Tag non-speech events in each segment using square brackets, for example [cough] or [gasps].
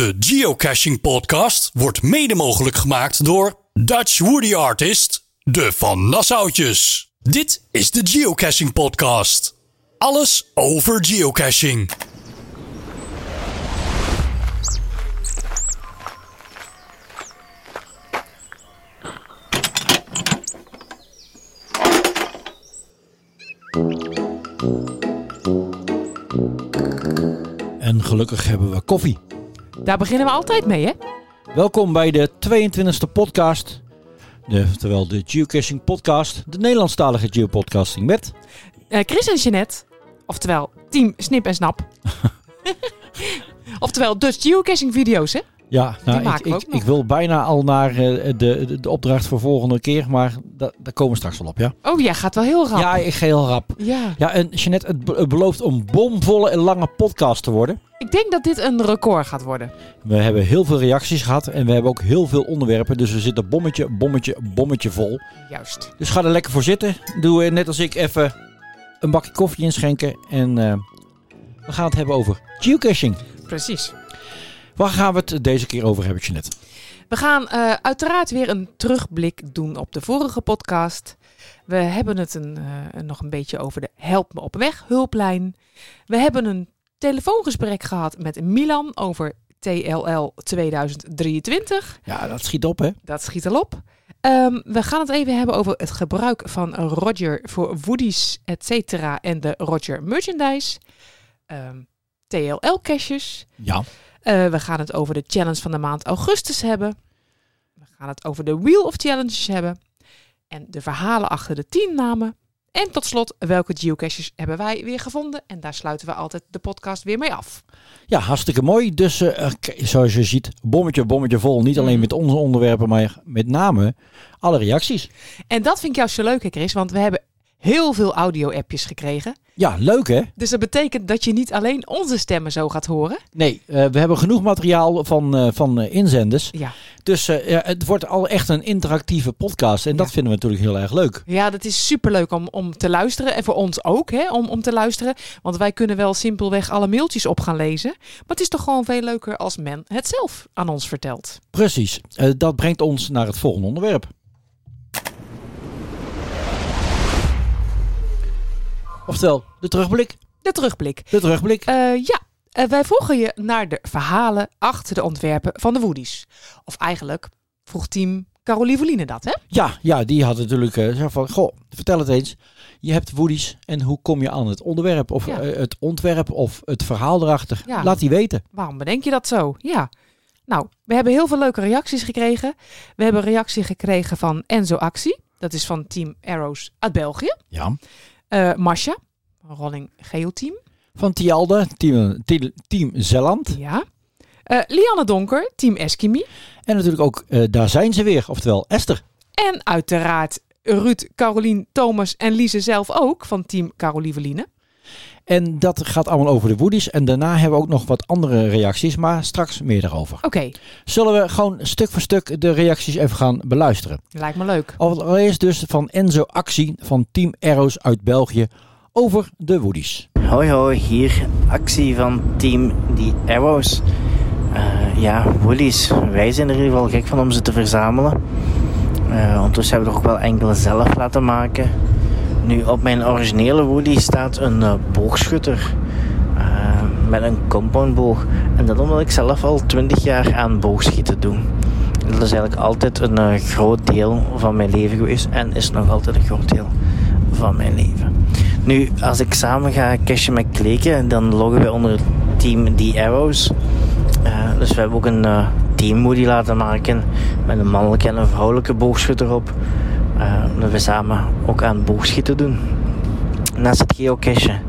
De Geocaching Podcast wordt mede mogelijk gemaakt door Dutch Woody Artist, de Van Nassautjes. Dit is de Geocaching Podcast. Alles over geocaching. En gelukkig hebben we koffie. Daar beginnen we altijd mee, hè? Welkom bij de 22e podcast. De, terwijl de Geocaching podcast, de Nederlandstalige geopodcasting met... Eh, Chris en Jeanette, oftewel Team Snip en Snap. [laughs] [laughs] oftewel Dutch Geocaching video's, hè? Ja, nou, ik, ik, wil bijna al naar eh, de, de, de opdracht voor volgende keer, maar da- daar komen we straks wel op, ja? Oh ja, gaat wel heel rap. Ja, ik ga heel rap. Ja. Ja, en Jeanette, het, be- het belooft een bomvolle en lange podcast te worden. Ik denk dat dit een record gaat worden. We hebben heel veel reacties gehad en we hebben ook heel veel onderwerpen. Dus we zitten bommetje, bommetje, bommetje vol. Juist. Dus ga er lekker voor zitten. Doe eh, net als ik even een bakje koffie inschenken. En eh, we gaan het hebben over geocaching. Precies. Waar gaan we het deze keer over hebben, Jeanette? We gaan eh, uiteraard weer een terugblik doen op de vorige podcast. We hebben het een, eh, nog een beetje over de Help Me Op Weg hulplijn. We hebben een telefoongesprek gehad met Milan over TLL 2023. Ja, dat schiet op, hè? Dat schiet al op. Ehm, we gaan het even hebben over het gebruik van Roger voor woodies, et cetera, en de Roger merchandise. Ehm, TLL-caches. Ja. Eh, we gaan het over de challenge van de maand augustus hebben. We gaan het over de Wheel of Challenges hebben. En de verhalen achter de teamnamen. En tot slot, welke geocaches hebben wij weer gevonden? En daar sluiten we altijd de podcast weer mee af. Ja, hartstikke mooi. Dus eh, eh, zoals je ziet, bommetje, bommetje vol. Niet alleen Mhm. met onze onderwerpen, maar met name alle reacties. En dat vind ik juist zo leuk, hè, Chris? Want we hebben heel veel audio-appjes gekregen. Ja, leuk hè? Dus dat betekent dat je niet alleen onze stemmen zo gaat horen. Nee, eh, we hebben genoeg materiaal van, eh, van eh, inzenders. Ja. Dus het wordt al echt een interactieve podcast. En dat vinden we natuurlijk heel erg leuk. Ja, dat is superleuk om, om te luisteren. En voor ons ook, hè, om, om te luisteren. Want wij kunnen wel simpelweg alle mailtjes op gaan lezen. Maar het is toch gewoon veel leuker als men het zelf aan ons vertelt. Precies. Dat brengt ons naar het volgende onderwerp. Oftewel, de terugblik. De terugblik. De terugblik. Eh, ja, eh, wij volgen je naar de verhalen achter de ontwerpen van de Woodies. Of eigenlijk vroeg team Carolie Voline dat, hè? Ja, ja, die had natuurlijk eh, zo van, goh, vertel het eens. Je hebt woodies en hoe kom je aan het onderwerp of Ja. het ontwerp of het verhaal erachter? Ja. Laat die weten. Waarom bedenk je dat zo? Ja. Nou, we hebben heel veel leuke reacties gekregen. We hebben een reactie gekregen van Enzo Actie. Dat is van Team Arrows uit België. Ja. Eh Masha, Rolling Geo Team. Van Tialde, team, team, team Zeeland. Ja. Eh, Lianne Donker, Team Eskimi. En natuurlijk ook, eh, daar zijn ze weer, oftewel Esther. En uiteraard Ruud, Carolien, Thomas en Lise zelf ook van Team Carolieveline. En dat gaat allemaal over de woodies. En daarna hebben we ook nog wat andere reacties, maar straks meer daarover. Oké, Zullen we gewoon stuk voor stuk de reacties even gaan beluisteren? lijkt me leuk. Allereerst dus van Enzo Actie van Team Arrows uit België over de woodies. Hoi hoi, hier actie van Team The Arrows. Eh, ja, woolies. Wij zijn er in ieder geval gek van om ze te verzamelen. Eh ondertussen hebben we er ook wel enkele zelf laten maken. Nu, op mijn originele woody staat een eh, boogschutter. eh, met een compoundboog. En dat omdat ik zelf al 20 jaar aan boogschieten doe. Dat is eigenlijk altijd een eh, groot deel van mijn leven geweest. En is nog altijd een groot deel van mijn leven. Nu, als ik samen ga cashen met Kleken, dan loggen wij onder team The Arrows. Dus we hebben ook een team moody laten maken met een mannelijke en een vrouwelijke boogschutter op. Dat we samen ook aan boogschieten doen. Naast het geocachen.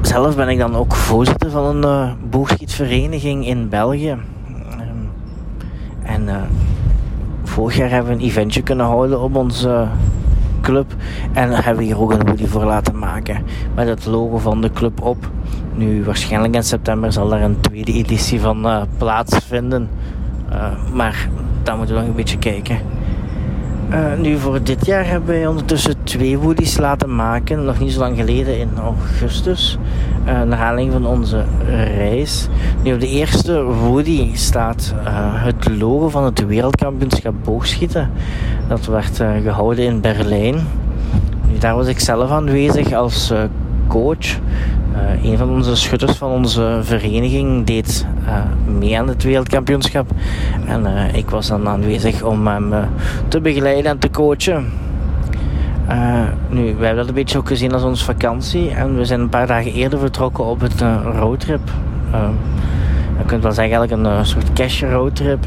Zelf ben ik dan ook voorzitter van een eh, boogschietvereniging in België. Ehm, en eh, vorig jaar hebben we een eventje kunnen houden op onze club. En hebben we hier ook een hoodie voor laten maken. Met het logo van de club op. Nu, waarschijnlijk in september zal daar een tweede editie van plaatsvinden. Maar daar moeten we nog een beetje kijken. Uh, nu voor dit jaar hebben wij ondertussen twee woodies laten maken. Nog niet zo lang geleden in augustus. Uh, naar van onze reis. Nu op de eerste woody staat uh, het logo van het wereldkampioenschap boogschieten. Dat werd gehouden in Berlijn. Daar was ik zelf aanwezig als coach. Uh, een van onze schutters van onze vereniging deed uh, mee aan het wereldkampioenschap. En uh, ik was dan aanwezig om hem te begeleiden en te coachen. nu, wij hebben dat een beetje ook gezien als onze vakantie. En we zijn een paar dagen eerder vertrokken op het roadtrip. je kunt wel zeggen eigenlijk een soort cash roadtrip.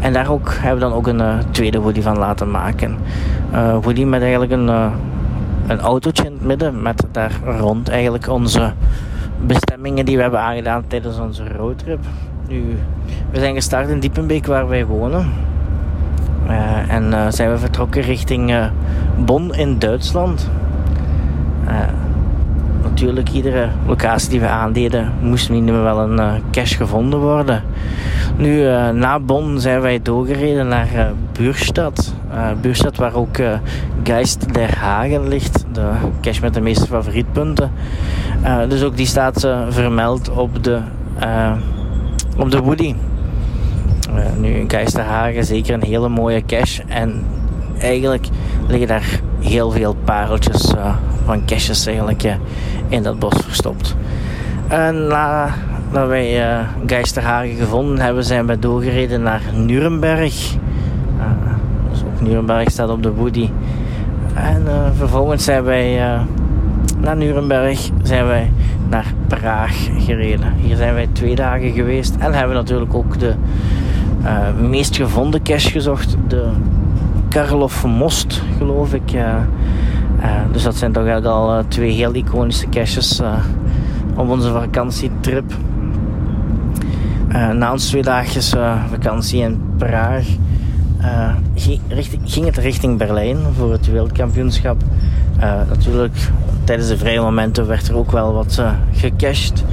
en daar ook, hebben we dan ook een tweede Woody van laten maken. Woody met eigenlijk een een autootje in het midden met daar rond eigenlijk onze bestemmingen die we hebben aangedaan tijdens onze roadtrip. Nu, we zijn gestart in Diepenbeek waar wij wonen. Uh, en uh, zijn we vertrokken richting uh, Bonn in Duitsland. Natuurlijk, iedere locatie die we aandeden moest minimaal wel een cache gevonden worden. Nu, na Bonn zijn wij doorgereden naar Buurstad. Buurstad waar ook Geist der Hagen ligt. De cache met de meeste favorietpunten. dus ook die staat vermeld op de, op de Woody. Nu, Geisterhagen, zeker een hele mooie cache. En eigenlijk liggen daar heel veel pareltjes uh, van caches eigenlijk uh, in dat bos verstopt. En nadat wij uh, Geisterhagen gevonden hebben, zijn we doorgereden naar Nuremberg. dus ook Nuremberg staat op de Woody. En vervolgens zijn wij naar Nuremberg zijn wij naar Praag gereden. Hier zijn wij twee dagen geweest en hebben natuurlijk ook de uh, meest gevonden cache gezocht. De Karloff Most, geloof ik. Uh, dus dat zijn toch eigenlijk al twee heel iconische caches op onze vakantietrip. na ons twee dagjes vakantie in Praag ging het richting Berlijn voor het wereldkampioenschap. natuurlijk, tijdens de vrije momenten werd er ook wel wat gecached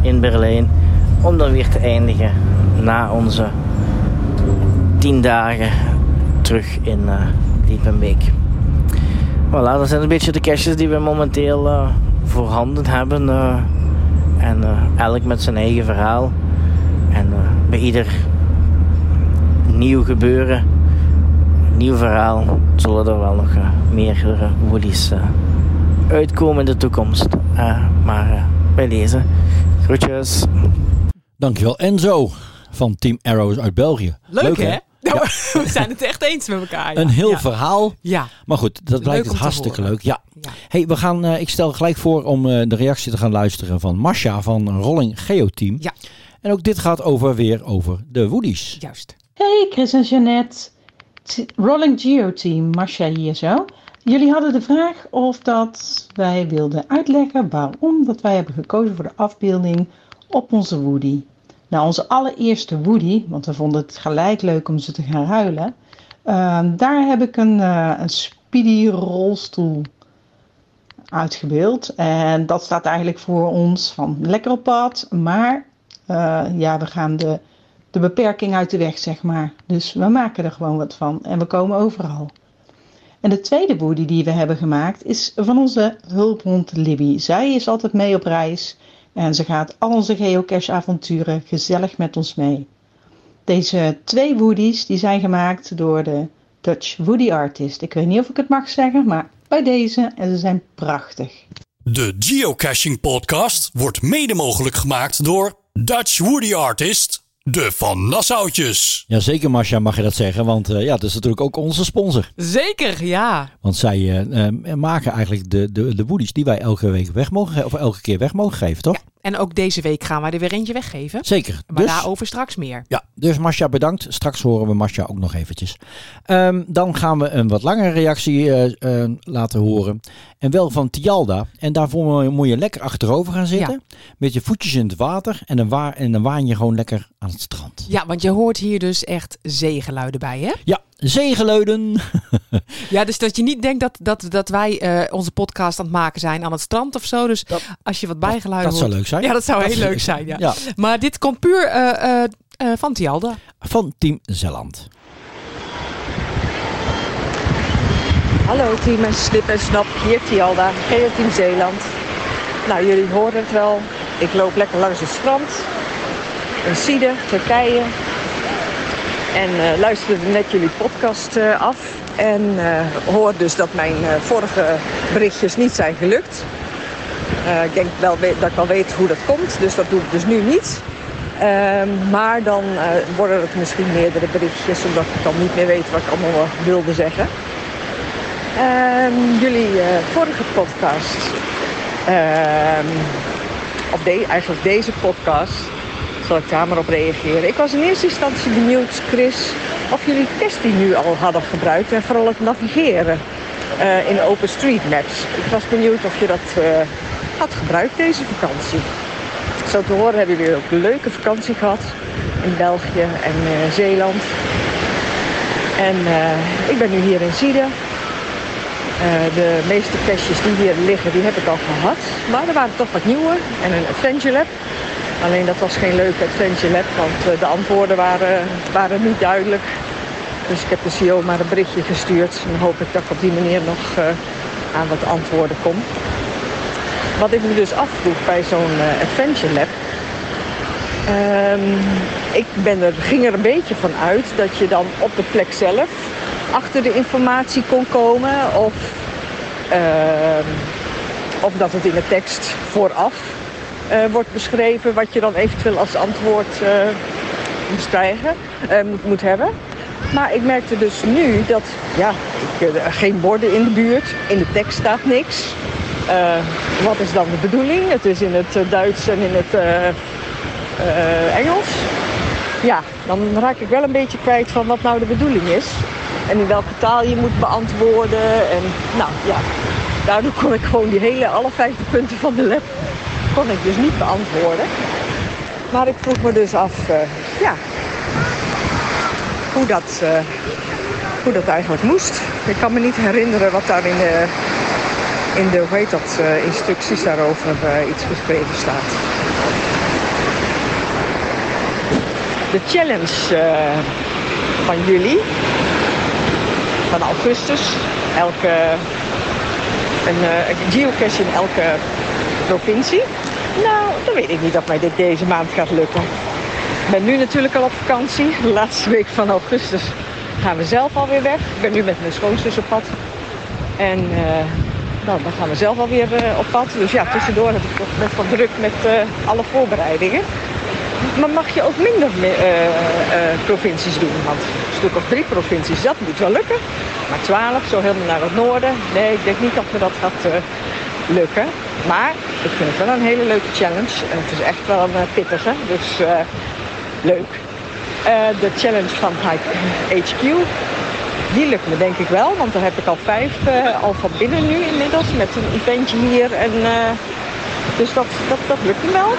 in Berlijn om dan weer te eindigen na onze tien dagen terug in uh, Diepenbeek. Voilà, dat zijn een beetje de caches die we momenteel uh, voorhanden hebben. Uh, en elk met zijn eigen verhaal. En bij ieder nieuw gebeuren, nieuw verhaal, zullen er wel nog meerdere woodies uitkomen in de toekomst. maar bij deze, groetjes. Dankjewel Enzo van Team Arrows uit België. Leuk, hè? Nou, [laughs] we zijn het echt eens met elkaar. Ja. Een heel verhaal. Ja. Maar goed, dat blijkt het hartstikke leuk. Ja. Hey, we gaan, uh, ik stel gelijk voor om uh, de reactie te gaan luisteren van Masha van Rolling Geo Team. Ja. En ook dit gaat over weer over de Woodies. Juist. Hey Chris en Jeannette. Rolling Geo Team, Masha hier zo. Jullie hadden de vraag of dat wij wilden uitleggen waarom dat wij hebben gekozen voor de afbeelding op onze Woody. Nou, onze allereerste Woody, want we vonden het gelijk leuk om ze te gaan ruilen. Ehm, daar heb ik een, uh, een speedy rolstoel uitgebeeld. En dat staat eigenlijk voor ons van lekker op pad, maar uh, ja, we gaan de, de beperking uit de weg, zeg maar. Dus we maken er gewoon wat van en we komen overal. En de tweede Woody die we hebben gemaakt is van onze hulphond Libby. Zij is altijd mee op reis en ze gaat al onze geocache-avonturen gezellig met ons mee. Deze twee woodies die zijn gemaakt door de Dutch Woody Artist. Ik weet niet of ik het mag zeggen, maar bij deze en ze zijn prachtig. De Geocaching Podcast wordt mede mogelijk gemaakt door Dutch Woody Artist de Van Nassautjes. Jazeker, Marcia, mag je dat zeggen. Want uh, ja, het is natuurlijk ook onze sponsor. Zeker, ja. Want zij uh, uh, maken eigenlijk de, de, de woodies die wij elke week weg mogen of elke keer weg mogen geven, toch? Ja. En ook deze week gaan wij er weer eentje weggeven. Zeker. Maar dus, daarover straks meer. Ja, dus Masja bedankt. Straks horen we Masja ook nog eventjes. Um, dan gaan we een wat langere reactie uh, uh, laten horen. En wel van Tialda. En daarvoor moet je lekker achterover gaan zitten. Ja. Met je voetjes in het water. En dan, wa en dan waan je gewoon lekker aan het strand. Ja, want je hoort hier dus echt zeegeluiden bij, hè? Ja, Zegeluiden. ja, dus dat je niet denkt dat, dat, dat wij eh, onze podcast aan het maken zijn aan het strand of zo. Dus als je wat bijgeluiden dat, dat zou leuk zijn. Ja, dat zou heel leuk zijn. Ja. Maar dit komt puur uh, uh, van Tialda. Van Team Zeeland. Hallo team en Snip en Snap, hier Tialda, geo Team Zeeland. Nou, jullie horen het wel. Ik loop lekker langs het strand. In Siede, Turkije, en uh, luisterde net jullie podcast uh, af. En uh, hoor dus dat mijn vorige berichtjes niet zijn gelukt. ik denk wel dat ik wel weet hoe dat komt, dus dat doe ik dus nu niet. Ehm, maar dan worden het misschien meerdere berichtjes, omdat ik dan niet meer weet wat ik allemaal wilde zeggen. Um, jullie vorige podcast, op de, eigenlijk deze podcast, ik daar maar op reageren. Ik was in eerste instantie benieuwd, Chris, of jullie Testie nu al hadden gebruikt en vooral het navigeren uh, in OpenStreetMaps. Ik was benieuwd of je dat uh, had gebruikt deze vakantie. Zo te horen hebben jullie ook een leuke vakantie gehad in België en Zeeland. En ik ben nu hier in Zieden de meeste caches die hier liggen, die heb ik al gehad. Maar er waren toch wat nieuwe en een Adventure Lab. Alleen dat was geen leuke Adventure Lab, want uh, de antwoorden waren, waren niet duidelijk. Dus ik heb de CEO maar een berichtje gestuurd. En hoop ik dat ik op die manier nog uh, aan wat antwoorden kom. Wat ik me dus afvroeg bij zo'n Adventure Lab. Um, ik ben er, ging er een beetje van uit dat je dan op de plek zelf achter de informatie kon komen. Of, uh, of dat het in de tekst vooraf wordt beschreven wat je dan eventueel als antwoord uh, moest krijgen, moet, moet hebben. Maar ik merkte dus nu dat ja, ik, geen borden in de buurt, in de tekst staat niks. wat is dan de bedoeling? Het is in het Duits en in het Engels. Ja, dan raak ik wel een beetje kwijt van wat nou de bedoeling is. En in welke taal je moet beantwoorden. En nou ja, daardoor kon ik gewoon die hele, alle vijfde punten van de lab, kon ik dus niet beantwoorden. Maar ik vroeg me dus af, uh, ja, hoe dat, uh, hoe dat eigenlijk moest. Ik kan me niet herinneren wat daar in de, in de hoe dat, uh, instructies daarover iets geschreven staat. De challenge van jullie van augustus. Elke, een, een geocache in elke provincie. Nou, dan weet ik niet of mij dit deze maand gaat lukken. Ik ben nu natuurlijk al op vakantie. De laatste week van augustus gaan we zelf alweer weg. Ik ben nu met mijn schoonzus op pad. En uh, nou, dan gaan we zelf alweer uh, op pad. Dus ja, tussendoor heb ik toch net wat druk met uh, alle voorbereidingen. Maar mag je ook minder provincies doen? Want stuk of drie provincies. Dat moet wel lukken. Maar twaalf, zo helemaal naar het noorden. Nee, ik denk niet dat we dat gaat lukken. Maar ik vind het wel een hele leuke challenge. En het is echt wel een uh, pittige. Dus uh, leuk. de challenge van HQ. Die lukt me denk ik wel. Want daar heb ik al vijf al van binnen nu inmiddels. Met een eventje hier. En, dus dat, dat, dat lukt me wel.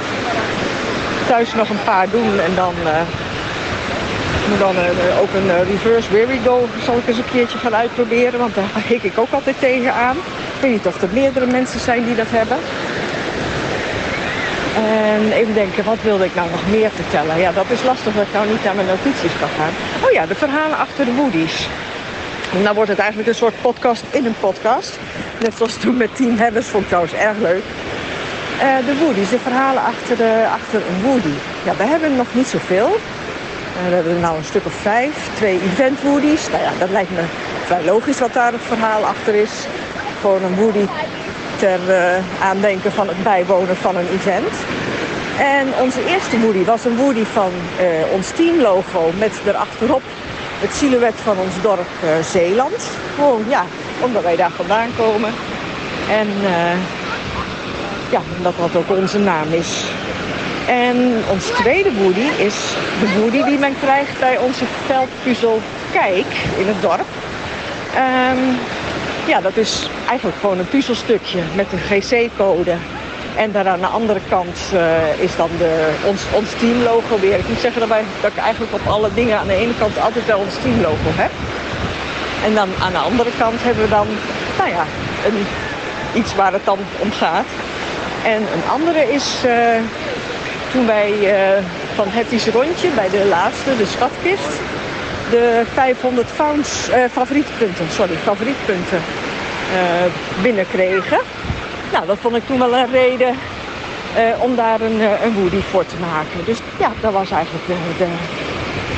Thuis nog een paar doen en dan moet dan ook een reverse where go zal ik eens een keertje gaan uitproberen. Want daar [laughs] hik ik ook altijd tegenaan. Weet niet of er meerdere mensen zijn die dat hebben. En even denken, wat wilde ik nou nog meer vertellen? Ja, dat is lastig dat ik nou niet naar mijn notities kan gaan. Oh ja, de verhalen achter de Woody's. En dan wordt het eigenlijk een soort podcast in een podcast. Net zoals toen met Team Hebbers, vond ik trouwens erg leuk. Uh, de Woody's, de verhalen achter, de, achter een Woody. Ja, we hebben nog niet zoveel. Eh, we hebben er nou een stuk of vijf. Twee event woodies. Nou ja, dat lijkt me vrij logisch wat daar het verhaal achter is. Gewoon een woody ter uh, aandenken van het bijwonen van een event. En onze eerste woody was een woody van uh, ons teamlogo met erachterop het silhouet van ons dorp uh, Zeeland. Gewoon ja, omdat wij daar vandaan komen. En ja, omdat dat ook onze naam is. En ons tweede woody is de woody die men krijgt bij onze veldpuzzel Kijk in het dorp. Um, ja, dat is eigenlijk gewoon een puzzelstukje met een GC-code. En daar aan de andere kant uh, is dan de, ons, ons teamlogo weer. Ik moet zeggen daarbij dat ik eigenlijk op alle dingen aan de ene kant altijd wel ons teamlogo heb. En dan aan de andere kant hebben we dan, nou ja, een, iets waar het dan om gaat. En een andere is uh, toen wij uh, van Hetty's Rondje bij de laatste, de schatkist, de 500 founds, uh, favorietpunten, sorry, favorietpunten eh, binnenkregen. Nou, dat vond ik toen wel een reden eh, om daar een, eh, een Woody voor te maken. Dus ja, dat was eigenlijk de, de,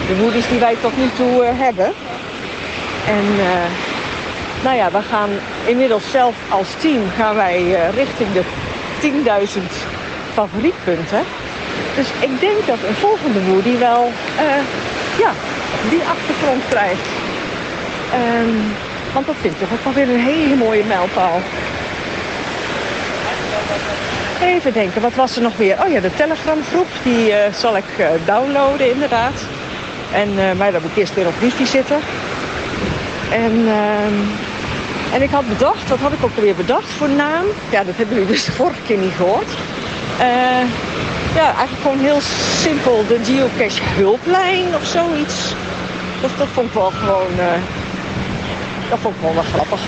de die wij tot nu toe eh, hebben. En eh, nou ja, we gaan inmiddels zelf als team gaan wij eh, richting de 10.000 favorietpunten. Dus ik denk dat een volgende Woody wel eh, ja, die achtergrond krijgt. Ehm, want dat vind ik toch ook wel weer een hele mooie mijlpaal. Even denken, wat was er nog meer? Oh ja, de Telegram groep, die eh, zal ik eh, downloaden inderdaad. En, eh, maar dan moet ik eerst weer op wifi zitten. En, ehm, en ik had bedacht, wat had ik ook alweer bedacht voor naam? Ja, dat hebben jullie dus de [laughs] vorige keer niet gehoord. Ja, eigenlijk gewoon heel simpel de geocache hulplijn of zoiets. Dat, dat vond ik wel gewoon, eh, dat vond ik wel wel grappig.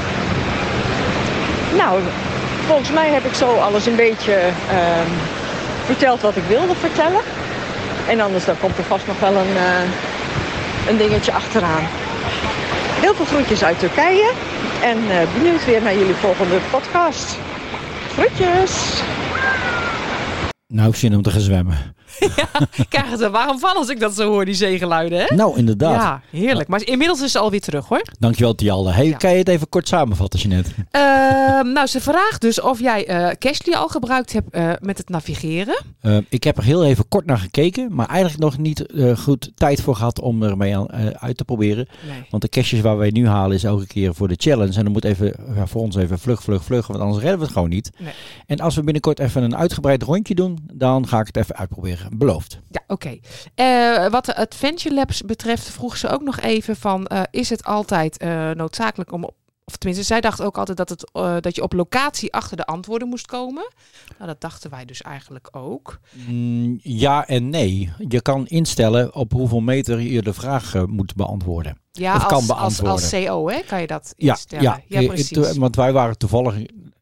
Nou, volgens mij heb ik zo alles een beetje ehm, verteld wat ik wilde vertellen. En anders dan komt er vast nog wel een, eh, een dingetje achteraan. Heel veel groetjes uit Turkije. En eh, benieuwd weer naar jullie volgende podcast. Groetjes! Nou, zin om te gaan zwemmen. [laughs] Ik krijg het er warm van als ik dat zo hoor, die zeegeluiden. Hè? Nou, inderdaad. Ja, heerlijk. Maar inmiddels is ze alweer terug hoor. Dankjewel, Tialde. Hey, Ja. kan je het even kort samenvatten, Jeanette? Ehm, nou, ze vraagt dus of jij eh Cashly al gebruikt hebt eh, met het navigeren. Uh, ik heb er heel even kort naar gekeken, maar eigenlijk nog niet uh, goed tijd voor gehad om ermee aan, uh, uit te proberen. Nee. Want de caches waar wij nu halen is elke keer voor de challenge. En dan moet even ja, voor ons even vlug, vlug, vlug, want anders redden we het gewoon niet. Nee. En als we binnenkort even een uitgebreid rondje doen, dan ga ik het even uitproberen. Beloofd. Ja, oké. Okay. wat de Adventure Labs betreft vroeg ze ook nog even van, is het altijd noodzakelijk om of tenminste, zij dacht ook altijd dat, het, dat je op locatie achter de antwoorden moest komen. Nou, dat dachten wij dus eigenlijk ook. Mm, ja en nee. Je kan instellen op hoeveel meter je de vraag moet beantwoorden. Ja, of als, kan beantwoorden. Als, als CO hè, kan je dat ja, instellen. Ja, ja precies. want wij waren toevallig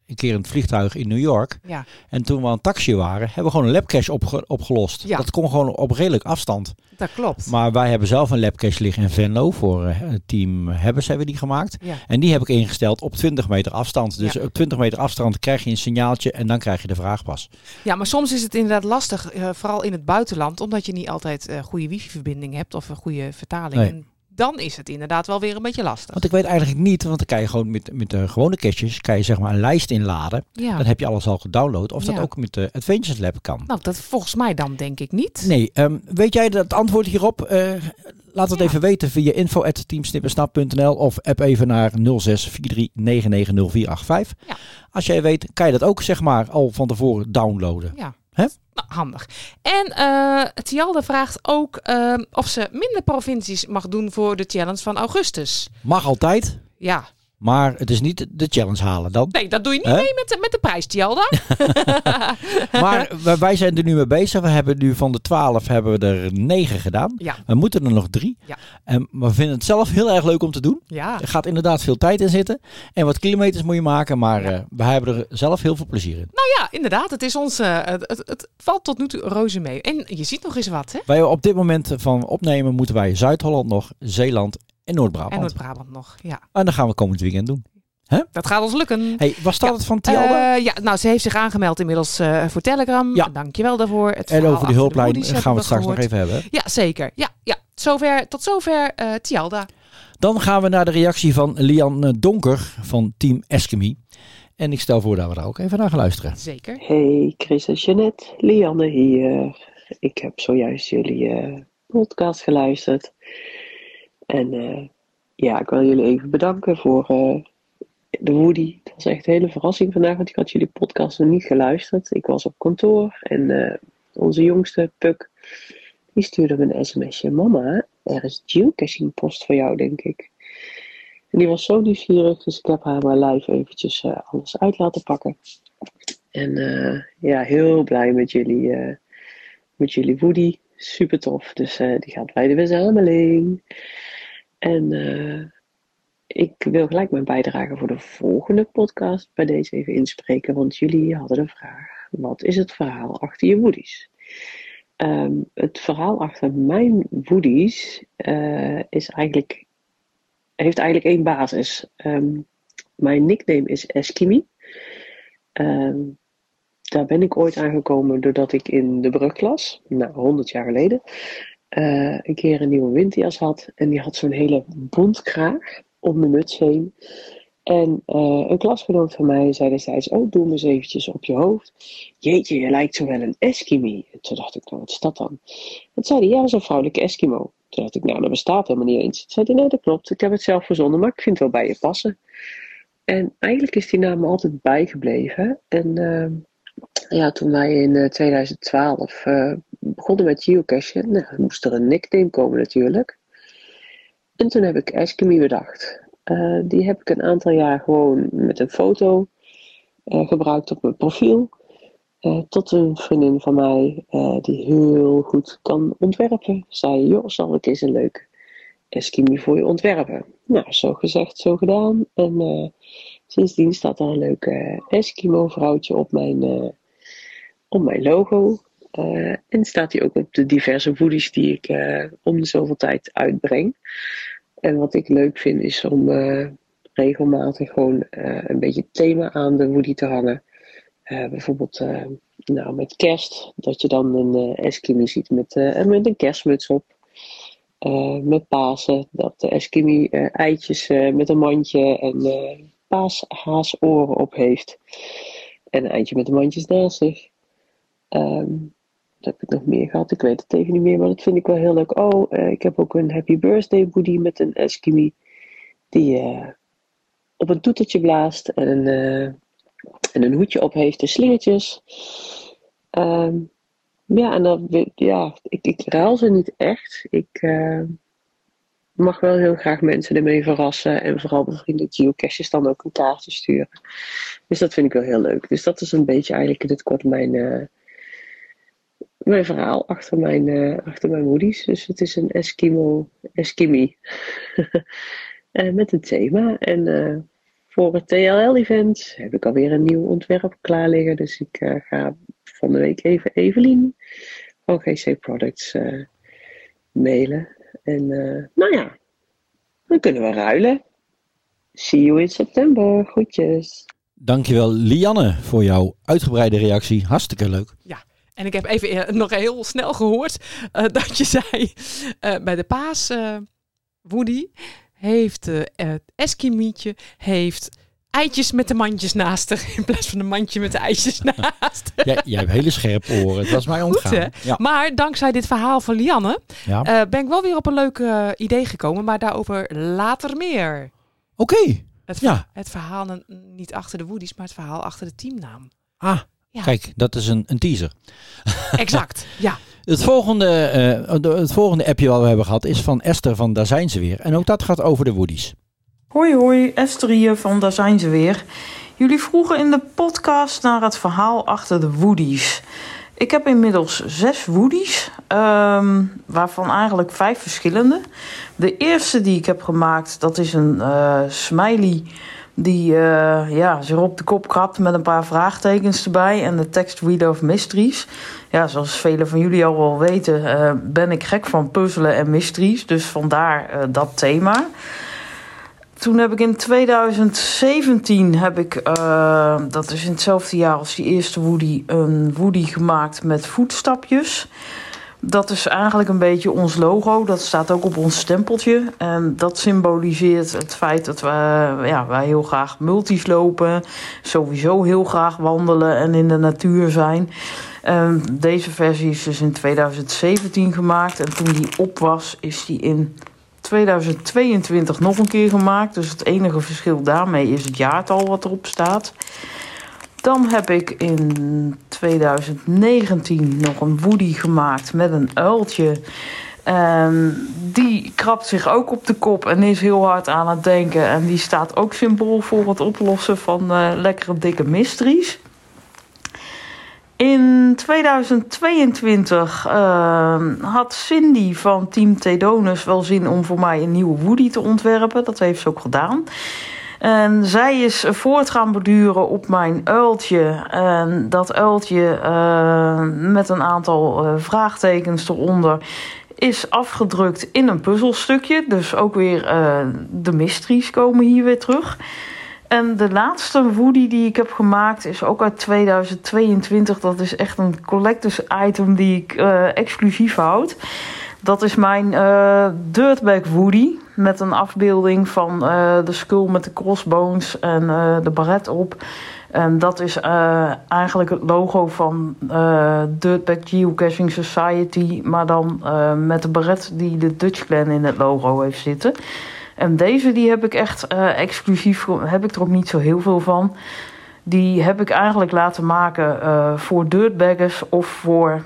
een keer in het vliegtuig in New York. Ja. En toen we aan taxi waren, hebben we gewoon een labcache opge opgelost. Ja. Dat kon gewoon op redelijk afstand. Dat klopt. Maar wij hebben zelf een labcache liggen in Venlo. Voor uh, het team Hebbers hebben we die gemaakt. Ja. En die heb ik ingesteld op 20 meter afstand. Dus op 20 meter afstand krijg je een signaaltje en dan krijg je de vraag pas. Ja, maar soms is het inderdaad lastig, uh, vooral in het buitenland, omdat je niet altijd uh, goede wifi-verbinding hebt of een goede vertaling. Nee. Dan is het inderdaad wel weer een beetje lastig. Want ik weet eigenlijk niet, want dan kan je gewoon met, met de gewone caches kan je zeg maar een lijst inladen. Ja. Dan heb je alles al gedownload. Of dat ook met de Adventures Lab kan. Nou, dat volgens mij dan denk ik niet. Nee, ehm, weet jij het antwoord hierop? Eh, laat het Ja. even weten via info.teamsnippersnap.nl of app even naar 0643990485. Ja. Als jij weet, kan je dat ook zeg maar al van tevoren downloaden. Ja. Hè? Nou, handig. En eh Tialde vraagt ook eh, of ze minder provincies mag doen voor de challenge van augustus. Mag altijd, Ja, maar het is niet de challenge halen dan. nee, dat doe je niet mee met de, met de prijs, Tialda. [laughs] Maar wij- wij zijn er nu mee bezig. We hebben nu van de 12 hebben we er 9 gedaan. Ja. We moeten er nog drie. Ja. En we vinden het zelf heel erg leuk om te doen. Ja, Er gaat inderdaad veel tijd in zitten. En wat kilometers moet je maken. Maar Ja. eh, we hebben er zelf heel veel plezier in. nou ja, inderdaad. Het, is ons, eh, het, het, het valt tot nu toe reuze mee. En je ziet nog eens wat, hè? Wij op dit moment van opnemen moeten wij Zuid-Holland nog, Zeeland en Noord-Brabant. En En, Noord-Brabant nog. Ja, dan gaan we komend weekend doen. dat gaat ons lukken. Hey, was dat Ja. het van Tialde? Eh, ja, nou, ze heeft zich aangemeld inmiddels eh, voor Telegram. Ja. Dankjewel daarvoor. Het en over die hulplijn Moody's gaan we het straks nog even hebben. Ja, zeker. Ja, ja. Zover, tot zover eh Tialda. Dan gaan we naar de reactie van Lian eh, Donker van Team Eskimi. En ik stel voor dat we daar ook even naar gaan luisteren. Zeker. Hey Chris en Jeannette, Lianne hier. Ik heb zojuist jullie eh, podcast geluisterd. En eh, ja, ik wil jullie even bedanken voor eh, de Woody. Het was echt een hele verrassing vandaag, want ik had jullie podcast nog niet geluisterd. Ik was op kantoor en eh, onze jongste, Puk, die stuurde me een sms'je. Mama, er is geocaching post voor jou, denk ik. En die was zo nieuwsgierig, dus ik heb haar maar live eventjes alles uit laten pakken. En ja, heel blij met jullie, met jullie Woody. Super tof. Dus eh, die gaat bij de verzameling. En eh, ik wil gelijk mijn bijdrage voor de volgende podcast bij deze even inspreken. Want jullie hadden de vraag: wat is het verhaal achter je Woodies? Ehm, het verhaal achter mijn Woodies eh, is eigenlijk, heeft eigenlijk één basis. Ehm, mijn nickname is Eskimi. Ehm, daar ben ik ooit aangekomen doordat ik in de brugklas, nou 100 jaar geleden, uh, een keer een nieuwe winterjas had. En die had zo'n hele bontkraag om de muts heen. En uh, een klasgenoot van mij zei destijds, oh doe me eens eventjes op je hoofd. Jeetje, je lijkt zo wel een Eskimi. En toen dacht ik, nou wat is dat dan? En zei hij, ja, is een vrouwelijke Eskimo. Toen dacht ik, nou dat bestaat helemaal niet eens. Zei hij, nee dat klopt, ik heb het zelf verzonnen, maar ik vind het wel bij je passen. En eigenlijk is die naam altijd bijgebleven. En uh, ja, toen wij in 2012 uh, begonnen met geocachen, nou, moest er een nickname komen natuurlijk. En toen heb ik Eskimi bedacht. Uh, die heb ik een aantal jaar gewoon met een foto gebruikt op mijn profiel. Tot een vriendin van mij, die heel goed kan ontwerpen, zei: Joh, zal ik eens een leuk Eskimi voor je ontwerpen? Nou, zo gezegd, zo gedaan. En sindsdien staat er een leuk Eskimo-vrouwtje op mijn, op mijn logo. en staat hij ook op de diverse woodies die ik om de zoveel tijd uitbreng. En wat ik leuk vind is om uh, regelmatig gewoon een beetje thema aan de woody te hangen. Bijvoorbeeld nou, met kerst, dat je dan een Eskimi ziet met, met een kerstmuts op. met Pasen, dat de Eskimi eitjes met een mandje en paashaasoren op heeft. En een eitje met de mandjes naast zich. Um, wat heb ik nog meer gehad? Ik weet het even niet meer, maar dat vind ik wel heel leuk. Oh, uh, ik heb ook een Happy Birthday Woody met een Eskimi. Die uh, op een toetertje blaast en een, uh, en een hoedje op heeft en slingertjes. Um, ja, en dan, ja, ik, ik ruil ze niet echt. Ik mag wel heel graag mensen ermee verrassen. En vooral bevriende geocaches dan ook een kaartje sturen. Dus dat vind ik wel heel leuk. Dus dat is een beetje eigenlijk het kort mijn mijn verhaal achter mijn, uh, achter mijn woodies. Dus het is een Eskimo, Eskimi. uh, [laughs] met een thema. En uh, voor het TLL-event heb ik alweer een nieuw ontwerp klaar liggen. Dus ik ga van de week even Evelien van GC Products mailen. En nou ja, dan kunnen we ruilen. See you in september. Groetjes. Dankjewel Lianne voor jouw uitgebreide reactie. Hartstikke leuk. Ja. En ik heb even eh, nog heel snel gehoord uh, [laughs] dat je zei uh, bij de paas Woody heeft het Eskimietje heeft eitjes met de mandjes naast er [laughs] in plaats van een mandje met de eitjes naast. jij, jij hebt hele scherpe oren. Het was mij omgaan. ja. Maar dankzij dit verhaal van Lianne ja. ben ik wel weer op een leuk idee gekomen, maar daarover later meer. Oké. Okay. Het, ja. het verhaal niet achter de Woodies, maar het verhaal achter de teamnaam. Ah, Kijk, dat is een, een teaser. Exact, [laughs] ja. Het volgende, uh, het volgende appje wat we hebben gehad is van Esther van Daar zijn ze weer. En ook dat gaat over de Woodies. Hoi hoi, Esther hier van Daar zijn ze weer. Jullie vroegen in de podcast naar het verhaal achter de Woodies. Ik heb inmiddels zes Woodies, um, waarvan eigenlijk vijf verschillende. De eerste die ik heb gemaakt, dat is een uh, smiley die uh, ja, zich op de kop krabt met een paar vraagtekens erbij en de tekst Reader of Mysteries. Ja, zoals velen van jullie al wel weten, uh, ben ik gek van puzzelen en mysteries. Dus vandaar uh, dat thema. Toen heb ik in 2017, heb ik, dat is in hetzelfde jaar als die eerste Woody, een Woody gemaakt met voetstapjes dat is eigenlijk een beetje ons logo. Dat staat ook op ons stempeltje. En dat symboliseert het feit dat we, ja, wij heel graag multis lopen. Sowieso heel graag wandelen en in de natuur zijn. Um, deze versie is dus in 2017 gemaakt. En toen die op was, is die in 2022 nog een keer gemaakt. Dus het enige verschil daarmee is het jaartal wat erop staat. Dan heb ik in 2019 nog een Woody gemaakt met een uiltje. En die krabt zich ook op de kop en is heel hard aan het denken. En die staat ook symbool voor het oplossen van uh, lekkere dikke mysteries. In 2022 uh, had Cindy van Team Tedonus wel zin om voor mij een nieuwe Woody te ontwerpen. Dat heeft ze ook gedaan. En zij is voort gaan borduren op mijn uiltje. En dat uiltje uh, met een aantal uh, vraagtekens eronder is afgedrukt in een puzzelstukje. Dus ook weer uh, de mysteries komen hier weer terug. En de laatste Woody die ik heb gemaakt is ook uit 2022. Dat is echt een collectors item die ik eh, exclusief houd. Dat is mijn eh Dirtbag Woody. Met een afbeelding van eh, de skull met de crossbones en eh, de baret op. En dat is eigenlijk het logo van Dirtbag Geocaching Society. Maar dan met de baret die de Dutch Clan in het logo heeft zitten. En deze die heb ik echt exclusief, heb ik er ook niet zo heel veel van. Die heb ik eigenlijk laten maken eh, voor dirtbaggers of voor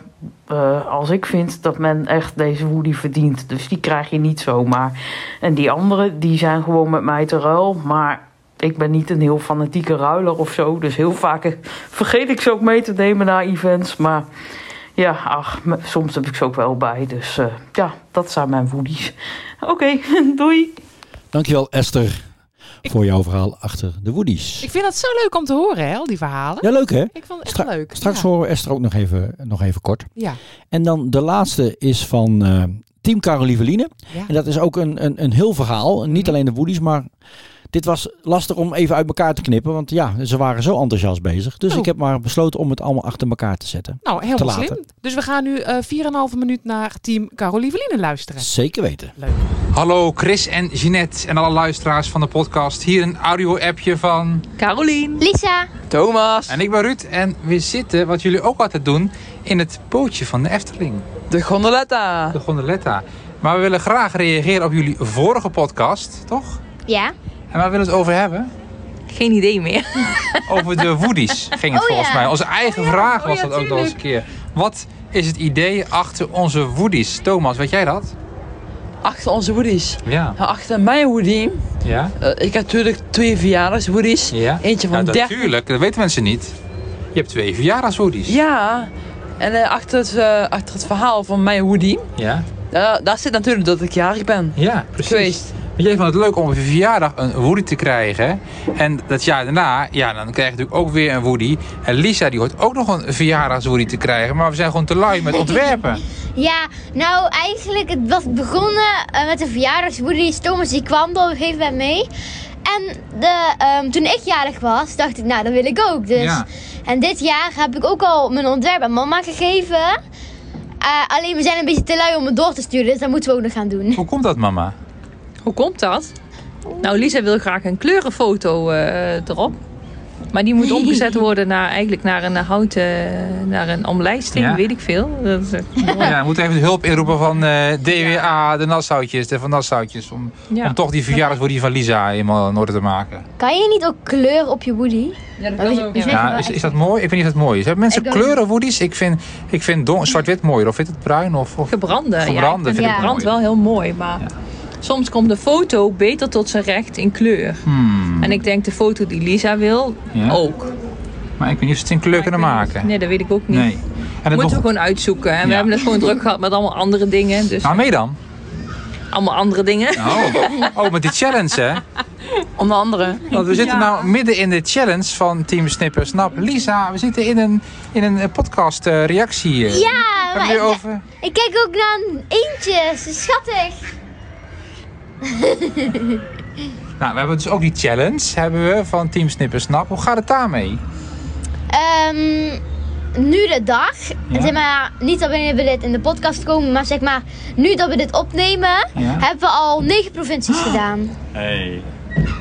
eh, als ik vind dat men echt deze woody verdient. Dus die krijg je niet zomaar. En die andere die zijn gewoon met mij te ruil. Maar ik ben niet een heel fanatieke ruiler of zo. Dus heel vaak eh, vergeet ik ze ook mee te nemen naar events. Maar ja, ach, soms heb ik ze ook wel bij. Dus ja, dat zijn mijn woodies. Oké, [laughs] doei. Dankjewel Esther voor jouw verhaal achter de Woodies. Ik vind het zo leuk om te horen, hè, al die verhalen. Ja, leuk hè? Ik vond het echt Stra- leuk. Straks ja. horen we Esther ook nog even, nog even kort. Ja. En dan de laatste is van eh, Team Carolieveline. Ja. En dat is ook een, een, een heel verhaal. Niet alleen de Woodies, maar dit was lastig om even uit elkaar te knippen. Want ja, ze waren zo enthousiast bezig. Dus Oh. ik heb maar besloten om het allemaal achter elkaar te zetten. Nou, helemaal laten. slim. Dus we gaan nu eh 4,5 minuut naar team Carolieveline luisteren. Zeker weten. Leuk. Hallo Chris en Jeanette en alle luisteraars van de podcast. Hier een audio-appje van... Carolien. Lisa. Thomas. En ik ben Ruud en we zitten, wat jullie ook altijd doen, in het bootje van de Efteling. De gondoletta. De gondoletta. Maar we willen graag reageren op jullie vorige podcast, toch? Ja. En waar willen we het over hebben? Geen idee meer. [laughs] Over de woodies ging het Oh, volgens ja. mij. Onze eigen vraag Oh, was ja, dat ook nog eens een keer. Wat is het idee achter onze woodies? Thomas, weet jij dat? Achter onze woodies. Ja. Nou, achter mijn woodie. Ja? eh, ik heb natuurlijk twee verjaardagswoodies. Ja? Eentje van ja, 30. natuurlijk. Dat weten mensen niet. Je hebt twee verjaardagswoodies. Ja. En eh, achter, het, eh, achter het verhaal van mijn woodie. Ja? daar- daar zit natuurlijk dat ik jarig ben. Ja, precies. Geweest. Jij vond het leuk om op je verjaardag een Woody te krijgen. En dat jaar daarna, ja, dan krijg je natuurlijk ook weer een Woody. En Lisa, die hoort ook nog een verjaardagswoody te krijgen. Maar we zijn gewoon te lui met [laughs] ontwerpen. Ja, nou eigenlijk, het was begonnen eh, met een verjaardagswoody. Thomas die kwam op een gegeven moment mee. En de, ehm, toen ik jarig was, dacht ik, nou dat wil ik ook. Dus. Ja. En dit jaar heb ik ook al mijn ontwerp aan mama gegeven. Eh, alleen we zijn een beetje te lui om het door te sturen, dus dat moeten we ook nog gaan doen. Hoe komt dat, mama? Hoe komt dat? Nou, Lisa wil graag een kleurenfoto eh, erop. Maar die moet [laughs] omgezet worden naar, eigenlijk naar een houten, naar een omlijsting, Ja. weet ik veel. Dat is, eh, Ja, we moeten even de hulp inroepen van eh, DWA, de Nassautjes, de Van Nassautjes. Om, Ja. om toch die verjaardagswoody van Lisa helemaal in orde te maken. Kan je niet ook kleur op je woody? ja, dat kan ook, ook. ja. Ja, is, is dat mooi? Ik weet niet of het mooi is. Hebben mensen Ik kleuren woodies? Ik vind, ik vind zwart-wit mooier. Of vind het bruin? Of, of... Gebrande. Gebrande ja, ik vind vind ik gebrand mooi. wel heel mooi, maar soms komt de foto beter tot zijn recht in kleur. Hmm. En ik denk de foto die Lisa wil Ja. ook. Maar ik weet niet of ze het in kleur kunnen maken. Nee, dat weet ik ook niet. Nee. En het Moeten nog... we gewoon uitzoeken. En we hebben het gewoon druk gehad met allemaal andere dingen. Dus Nou, mee dan. allemaal andere dingen. Oh. oh, met die challenge hè. [laughs] Onder andere. Want we zitten Ja. nou midden in de challenge van Team Snipper Snap. Lisa, we zitten in een, in een eh, podcast eh, reactie. Ja, Hebben maar over? ik kijk ook naar een eentje, ze is schattig. [laughs] Nou, we hebben dus ook die challenge hebben we van Team Snipper Snap. Hoe gaat het daarmee? Ehm, nu de dag. Ja. Zeg maar, niet dat we dit in de podcast komen, maar zeg maar, nu dat we dit opnemen, Ja. hebben we al negen provincies [gasps] gedaan. Hey.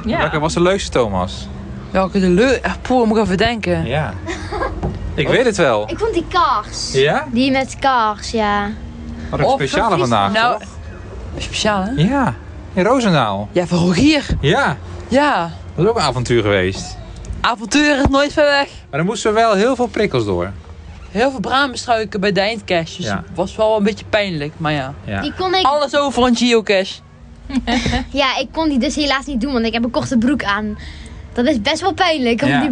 Ja. Welke was de leukste, Thomas? Welke de leuk. Echt, poeh, moet ik even denken. Ja. Ik weet het wel. Ik vond die kaars. Ja? Die met kaars, ja. Wat een speciale vandaag, Nou, toch? speciaal hè? Ja, in Roosendaal. Ja, van Rogier. Ja, Ja. dat is ook een avontuur geweest. Avontuur is nooit ver weg. Maar dan moesten we wel heel veel prikkels door. Heel veel braamstruiken bij de eindcash. Dus Ja. het was wel een beetje pijnlijk. Maar ja. Ja. Die kon ik, Alles over een geocache. [laughs] ja, ik kon die dus helaas niet doen, want ik heb een korte broek aan. Dat is best wel pijnlijk om Ja. die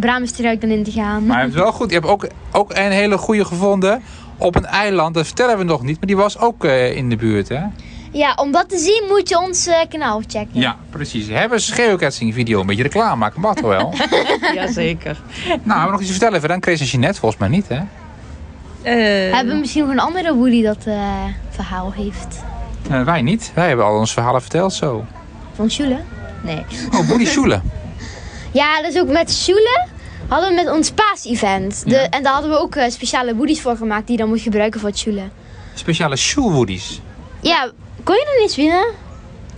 braamstruik dan in te gaan. Maar je hebt wel goed. Je hebt ook, ook een hele goede gevonden op een eiland. Dat vertellen we nog niet, maar die was ook eh, in de buurt, hè? Ja, om dat te zien moet je ons eh, kanaal checken. Ja, precies. Hebben een geocaching video, een beetje reclame maken, toch wel? [laughs] Jazeker. nou, hebben we nog iets te vertellen verder? Chris en Jeanette, volgens mij niet, hè? Uh, Hebben we misschien nog een andere Woody dat eh, verhaal heeft? Eh, wij niet. Wij hebben al ons verhalen verteld zo. Van Schule? Nee. Oh, Boody [laughs] Schule. Ja, dus ook met Sjoelen hadden we met ons paas-event. Ja. En daar hadden we ook eh, speciale woodies voor gemaakt die je dan moet gebruiken voor het. Speciale shoewoodies. Ja, kon je er niet winnen?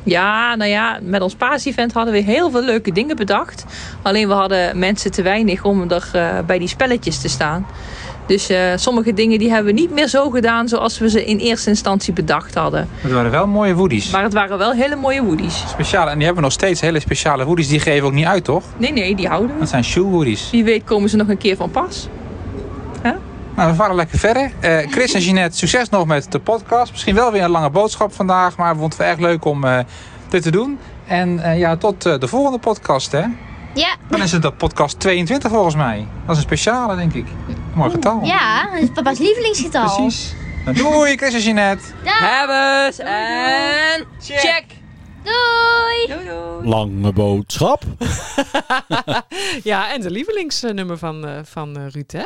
Ja, nou ja, met ons paasevent hadden we heel veel leuke dingen bedacht. Alleen we hadden mensen te weinig om er eh, bij die spelletjes te staan. Dus eh, sommige dingen die hebben we niet meer zo gedaan zoals we ze in eerste instantie bedacht hadden. Het waren wel mooie woodies. Maar het waren wel hele mooie woodies. Speciale, en die hebben we nog steeds hele speciale woodies. Die geven we ook niet uit, toch? Nee, nee, die houden we. Dat zijn shoewoodies. Wie weet komen ze nog een keer van pas. Nou, we varen lekker verder. Eh, Chris en Jeanette, succes nog met de podcast. Misschien wel weer een lange boodschap vandaag, maar we vonden het erg leuk om eh, dit te doen. En eh, ja, tot eh, de volgende podcast, hè? Ja. Dan is het de podcast 22 volgens mij. Dat is een speciale, denk ik. Mooi getal. Ja, dat is papa's lievelingsgetal. Precies. Doei, Chris en Jeanette. Hebben ze en check. Doei! Doei doei. Lange boodschap. [laughs] Ja, en de lievelingsnummer van, eh, van eh, Ruud, hè?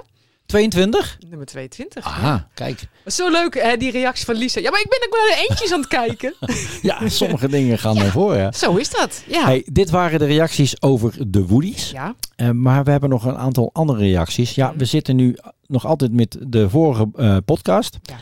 22? Nummer 22. Aha, kijk. Zo leuk, hè, die reactie van Lisa. Ja, maar ik ben ook wel naar eentjes aan het kijken. [laughs] Ja, sommige dingen gaan voren. Ja. Zo is dat. Ja. Hey, dit waren de reacties over de Woodies. Ja. Eh, maar we hebben nog een aantal andere reacties. Ja, we zitten nu nog altijd met de vorige eh, podcast. Ja.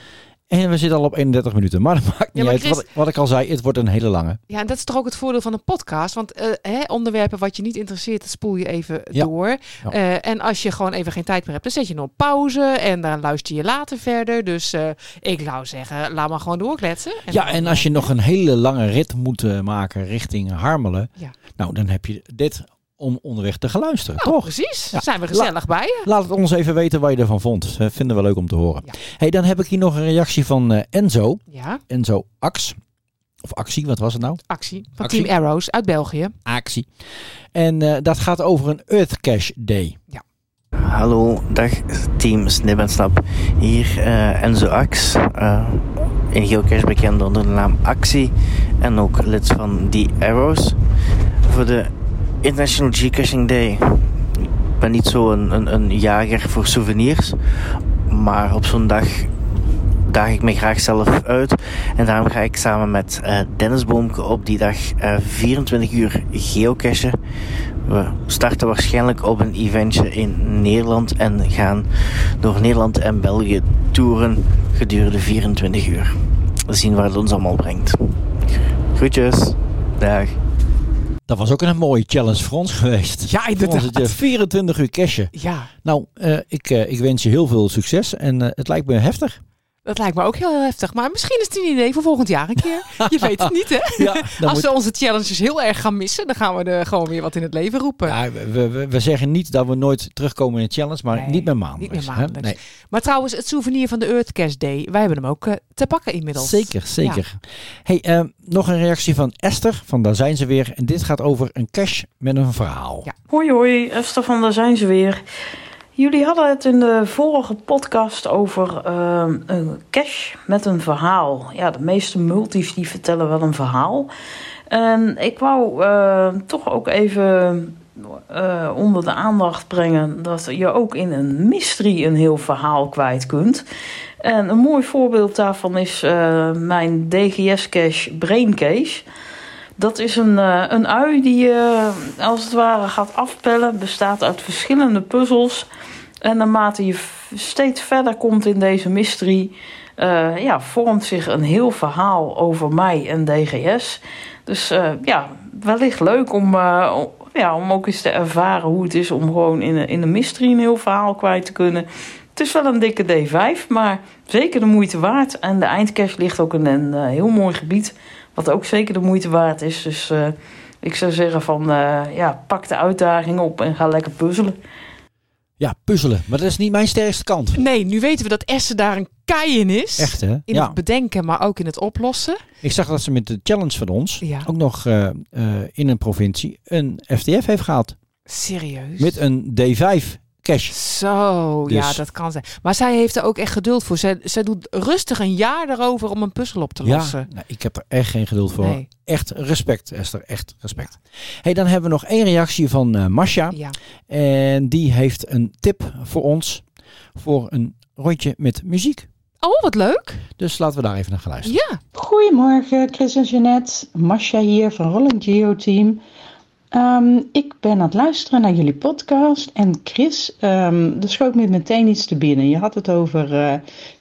En we zitten al op 31 minuten. Maar dat maakt niet uit. Chris- Wat, wat ik al zei, het wordt een hele lange. Ja, en dat is toch ook het voordeel van een podcast. Want eh, hè, onderwerpen wat je niet interesseert, dat spoel je even Ja. door. Ja. Eh, en als je gewoon even geen tijd meer hebt, dan zet je nog pauze. En dan luister je later verder. Dus eh, ik zou zeggen, laat maar gewoon doorkletsen. ja, en als je nog een hele lange rit moet maken richting Harmelen. Nou, dan heb je dit om onderweg te gaan luisteren, Nou, toch? precies. Ja. Zijn we gezellig bij je. Laat het ons even weten wat je ervan vond. Dat vinden we leuk om te horen. Hey, dan heb ik hier nog een reactie van eh, Enzo. Ja, Enzo Ax. Of Actie, wat was het nou? actie van Actie. Team Arrows uit België. Actie. En eh, dat gaat over een Earth Cash Day. Hallo, dag team Snip en Snap. Hier eh, Enzo Ax, eh, in geocache bekend onder de naam Actie en ook lid van The Arrows. Voor de International Geocaching Day. Ik ben niet zo een, een, een jager voor souvenirs, maar op zo'n dag daag ik me graag zelf uit. En daarom ga ik samen met eh, Dennis Boomke op die dag eh, 24 uur geocachen. We starten waarschijnlijk op een eventje in Nederland en gaan door Nederland en België toeren gedurende 24 uur. We zien waar het ons allemaal brengt. Groetjes. Dag. Dat was ook een mooie challenge voor ons geweest. Ja, het, inderdaad. 24 uur cashen. Ja, Nou, eh, ik, eh, ik wens je heel veel succes. En eh, het lijkt me heftig. Dat lijkt me ook heel heftig. Maar misschien is het een idee voor volgend jaar een keer. [laughs] Je weet het niet, hè? Ja, Als moet- we onze challenges heel erg gaan missen, dan gaan we er gewoon weer wat in het leven roepen. Ja, we, we, we zeggen niet dat we nooit terugkomen in de challenge, maar Nee, niet meer maandelijks. niet meer hè? maandelijks. Nee. Maar trouwens, het souvenir van de Earth Cash Day, wij hebben hem ook eh, te pakken inmiddels. Zeker, zeker. Hey, eh, nog een reactie van Esther, van daar zijn ze weer. En dit gaat over een cash met een verhaal. Ja. Hoi hoi, Esther van daar zijn ze weer. Jullie hadden het in de vorige podcast over ehm, een cash met een verhaal. Ja, de meeste multis die vertellen wel een verhaal. En ik wou eh, toch ook even eh, onder de aandacht brengen dat je ook in een mystery een heel verhaal kwijt kunt. En een mooi voorbeeld daarvan is eh, mijn DGS-cache Braincase. Dat is een, eh, een ui die je als het ware gaat afpellen. Bestaat uit verschillende puzzels. En naarmate je steeds verder komt in deze mystery, eh, ja, vormt zich een heel verhaal over mij en DGS. Dus eh, ja, wellicht leuk om, eh, ja, om ook eens te ervaren hoe het is om gewoon in een, in een mystery een heel verhaal kwijt te kunnen. Het is wel een dikke D5, maar zeker de moeite waard. En de eindcache ligt ook in een eh, heel mooi gebied, wat ook zeker de moeite waard is. Dus eh, ik zou zeggen van, eh, ja, pak de uitdaging op en ga lekker puzzelen. Ja, puzzelen. Maar dat is niet mijn sterkste kant. Nee, nu weten we dat Esther daar een kei in is. Echt hè? In Ja. het bedenken, maar ook in het oplossen. Ik zag dat ze met de challenge van ons Ja. ook nog eh, eh, in een provincie een FTF heeft gehaald. Serieus. Met een D5 cash. Zo, ja, Dus- dat kan zijn. Maar zij heeft er ook echt geduld voor. Zij, zij doet rustig een jaar erover om een puzzel op te Ja, lossen. nou, ik heb er echt geen geduld voor. Nee. Echt respect, Esther. Echt respect. Hey, dan hebben we nog één reactie van eh Masha. Ja. En die heeft een tip voor ons. Voor een rondje met muziek. Oh, wat leuk. Dus laten we daar even naar gaan luisteren. Ja. Goedemorgen, Chris en Jeanette. Masha hier van Rolling Geo Team. Ehm, ik ben aan het luisteren naar jullie podcast. En Chris, ehm er schoot me meteen iets te binnen. Je had het over eh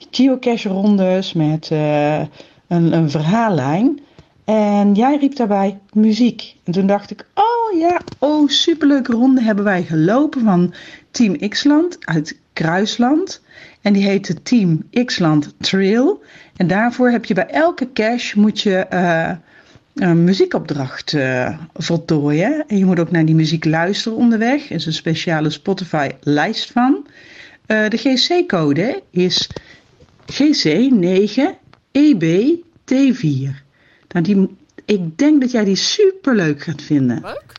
geocache-rondes met eh, een, een verhaallijn. En jij riep daarbij muziek. En toen dacht ik, oh ja, oh superleuke ronde hebben wij gelopen van Team Xland uit Kruisland. En die heette Team Xland Trail. En daarvoor heb je bij elke cache moet je eh, een muziekopdracht eh, voltooien. En je moet ook naar die muziek luisteren onderweg. Er is een speciale Spotify lijst van. Eh, de GC-code is GC9EBT4. Nou, die, ik denk dat jij die superleuk gaat vinden. Leuk.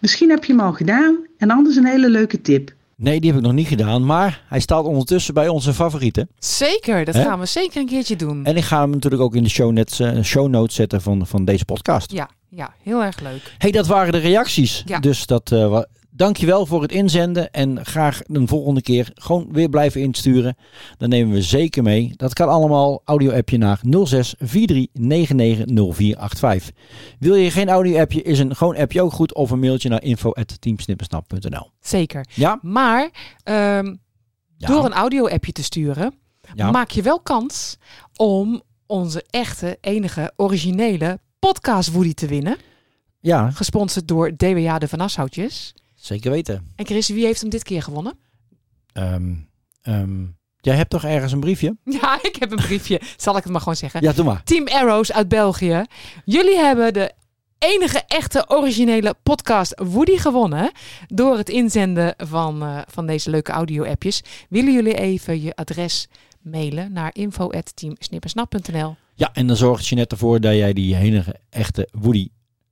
Misschien heb je hem al gedaan en anders een hele leuke tip. Nee, die heb ik nog niet gedaan, maar hij staat ondertussen bij onze favorieten. Zeker, dat Hè? gaan we zeker een keertje doen. En ik ga hem natuurlijk ook in de show, net, eh, show notes zetten van, van deze podcast. Ja, ja, heel erg leuk. hey, dat waren de reacties. Ja. Dus dat, wa- dankjewel voor het inzenden. En graag een volgende keer gewoon weer blijven insturen. Dan nemen we zeker mee. Dat kan allemaal audio-appje naar 06 43 99 0485. Wil je geen audio-appje, is een gewoon appje ook goed. Of een mailtje naar info.teamsnippersnap.nl Zeker. Ja? Maar ehm, Ja. door een audio-appje te sturen, Ja. maak je wel kans om onze echte, enige, originele podcast Woody te winnen. Ja, Gesponsord door DWA de Van Asshoutjes. Zeker weten. En Chris, wie heeft hem dit keer gewonnen? Ehm, ehm, jij hebt toch ergens een briefje? [laughs] Ja, ik heb een briefje. Zal ik het maar gewoon zeggen. Ja, doe maar. Team Arrows uit België. Jullie hebben de enige echte originele podcast Woody gewonnen. Door het inzenden van, eh, van deze leuke audio-appjes. Willen jullie even je adres mailen naar info.teamsnippersnap.nl? Ja, en dan zorgt je net ervoor dat jij die enige echte Woody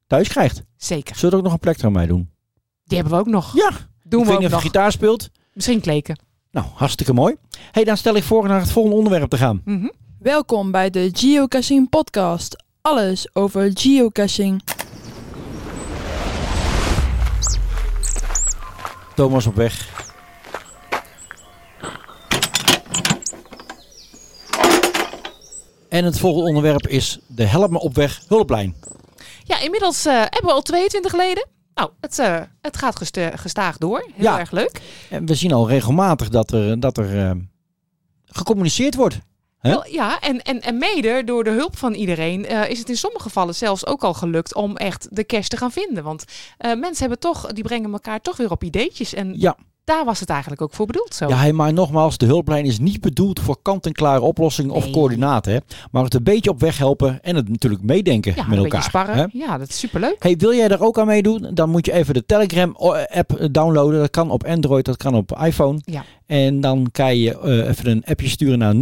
thuis krijgt. Zeker. Zullen we er ook nog een plek aan mij doen? Die hebben we ook nog. Ja. Doen ik we weet niet of nog. je gitaar speelt. Misschien kleken. Nou, hartstikke mooi. hey, dan stel ik voor naar het volgende onderwerp te gaan. Mhm. Welkom bij de Geocaching Podcast. Alles over geocaching. Thomas op weg. En het volgende onderwerp is de Help me op weg hulplijn. Ja, inmiddels eh, hebben we al 22 leden. Nou, het, eh, het gaat gestaag door. Heel Ja. erg leuk. En we zien al regelmatig dat er, dat er eh, gecommuniceerd wordt. Wel, ja, en, en, en mede door de hulp van iedereen eh, is het in sommige gevallen zelfs ook al gelukt om echt de cash te gaan vinden. Want mensen hebben toch, die brengen elkaar toch weer op ideetjes. En Ja. Daar was het eigenlijk ook voor bedoeld zo. Ja, maar nogmaals, de hulplijn is niet bedoeld voor kant-en-klare oplossingen of coördinaten. Hè? Maar het een beetje op weg helpen en het natuurlijk meedenken Ja, met elkaar. sparren. hè? Ja, dat is superleuk. Hey, wil jij er ook aan meedoen? Dan moet je even de Telegram-app downloaden. Dat kan op Android, dat kan op iPhone. Ja. En dan kan je eh, even een appje sturen naar 0643990485.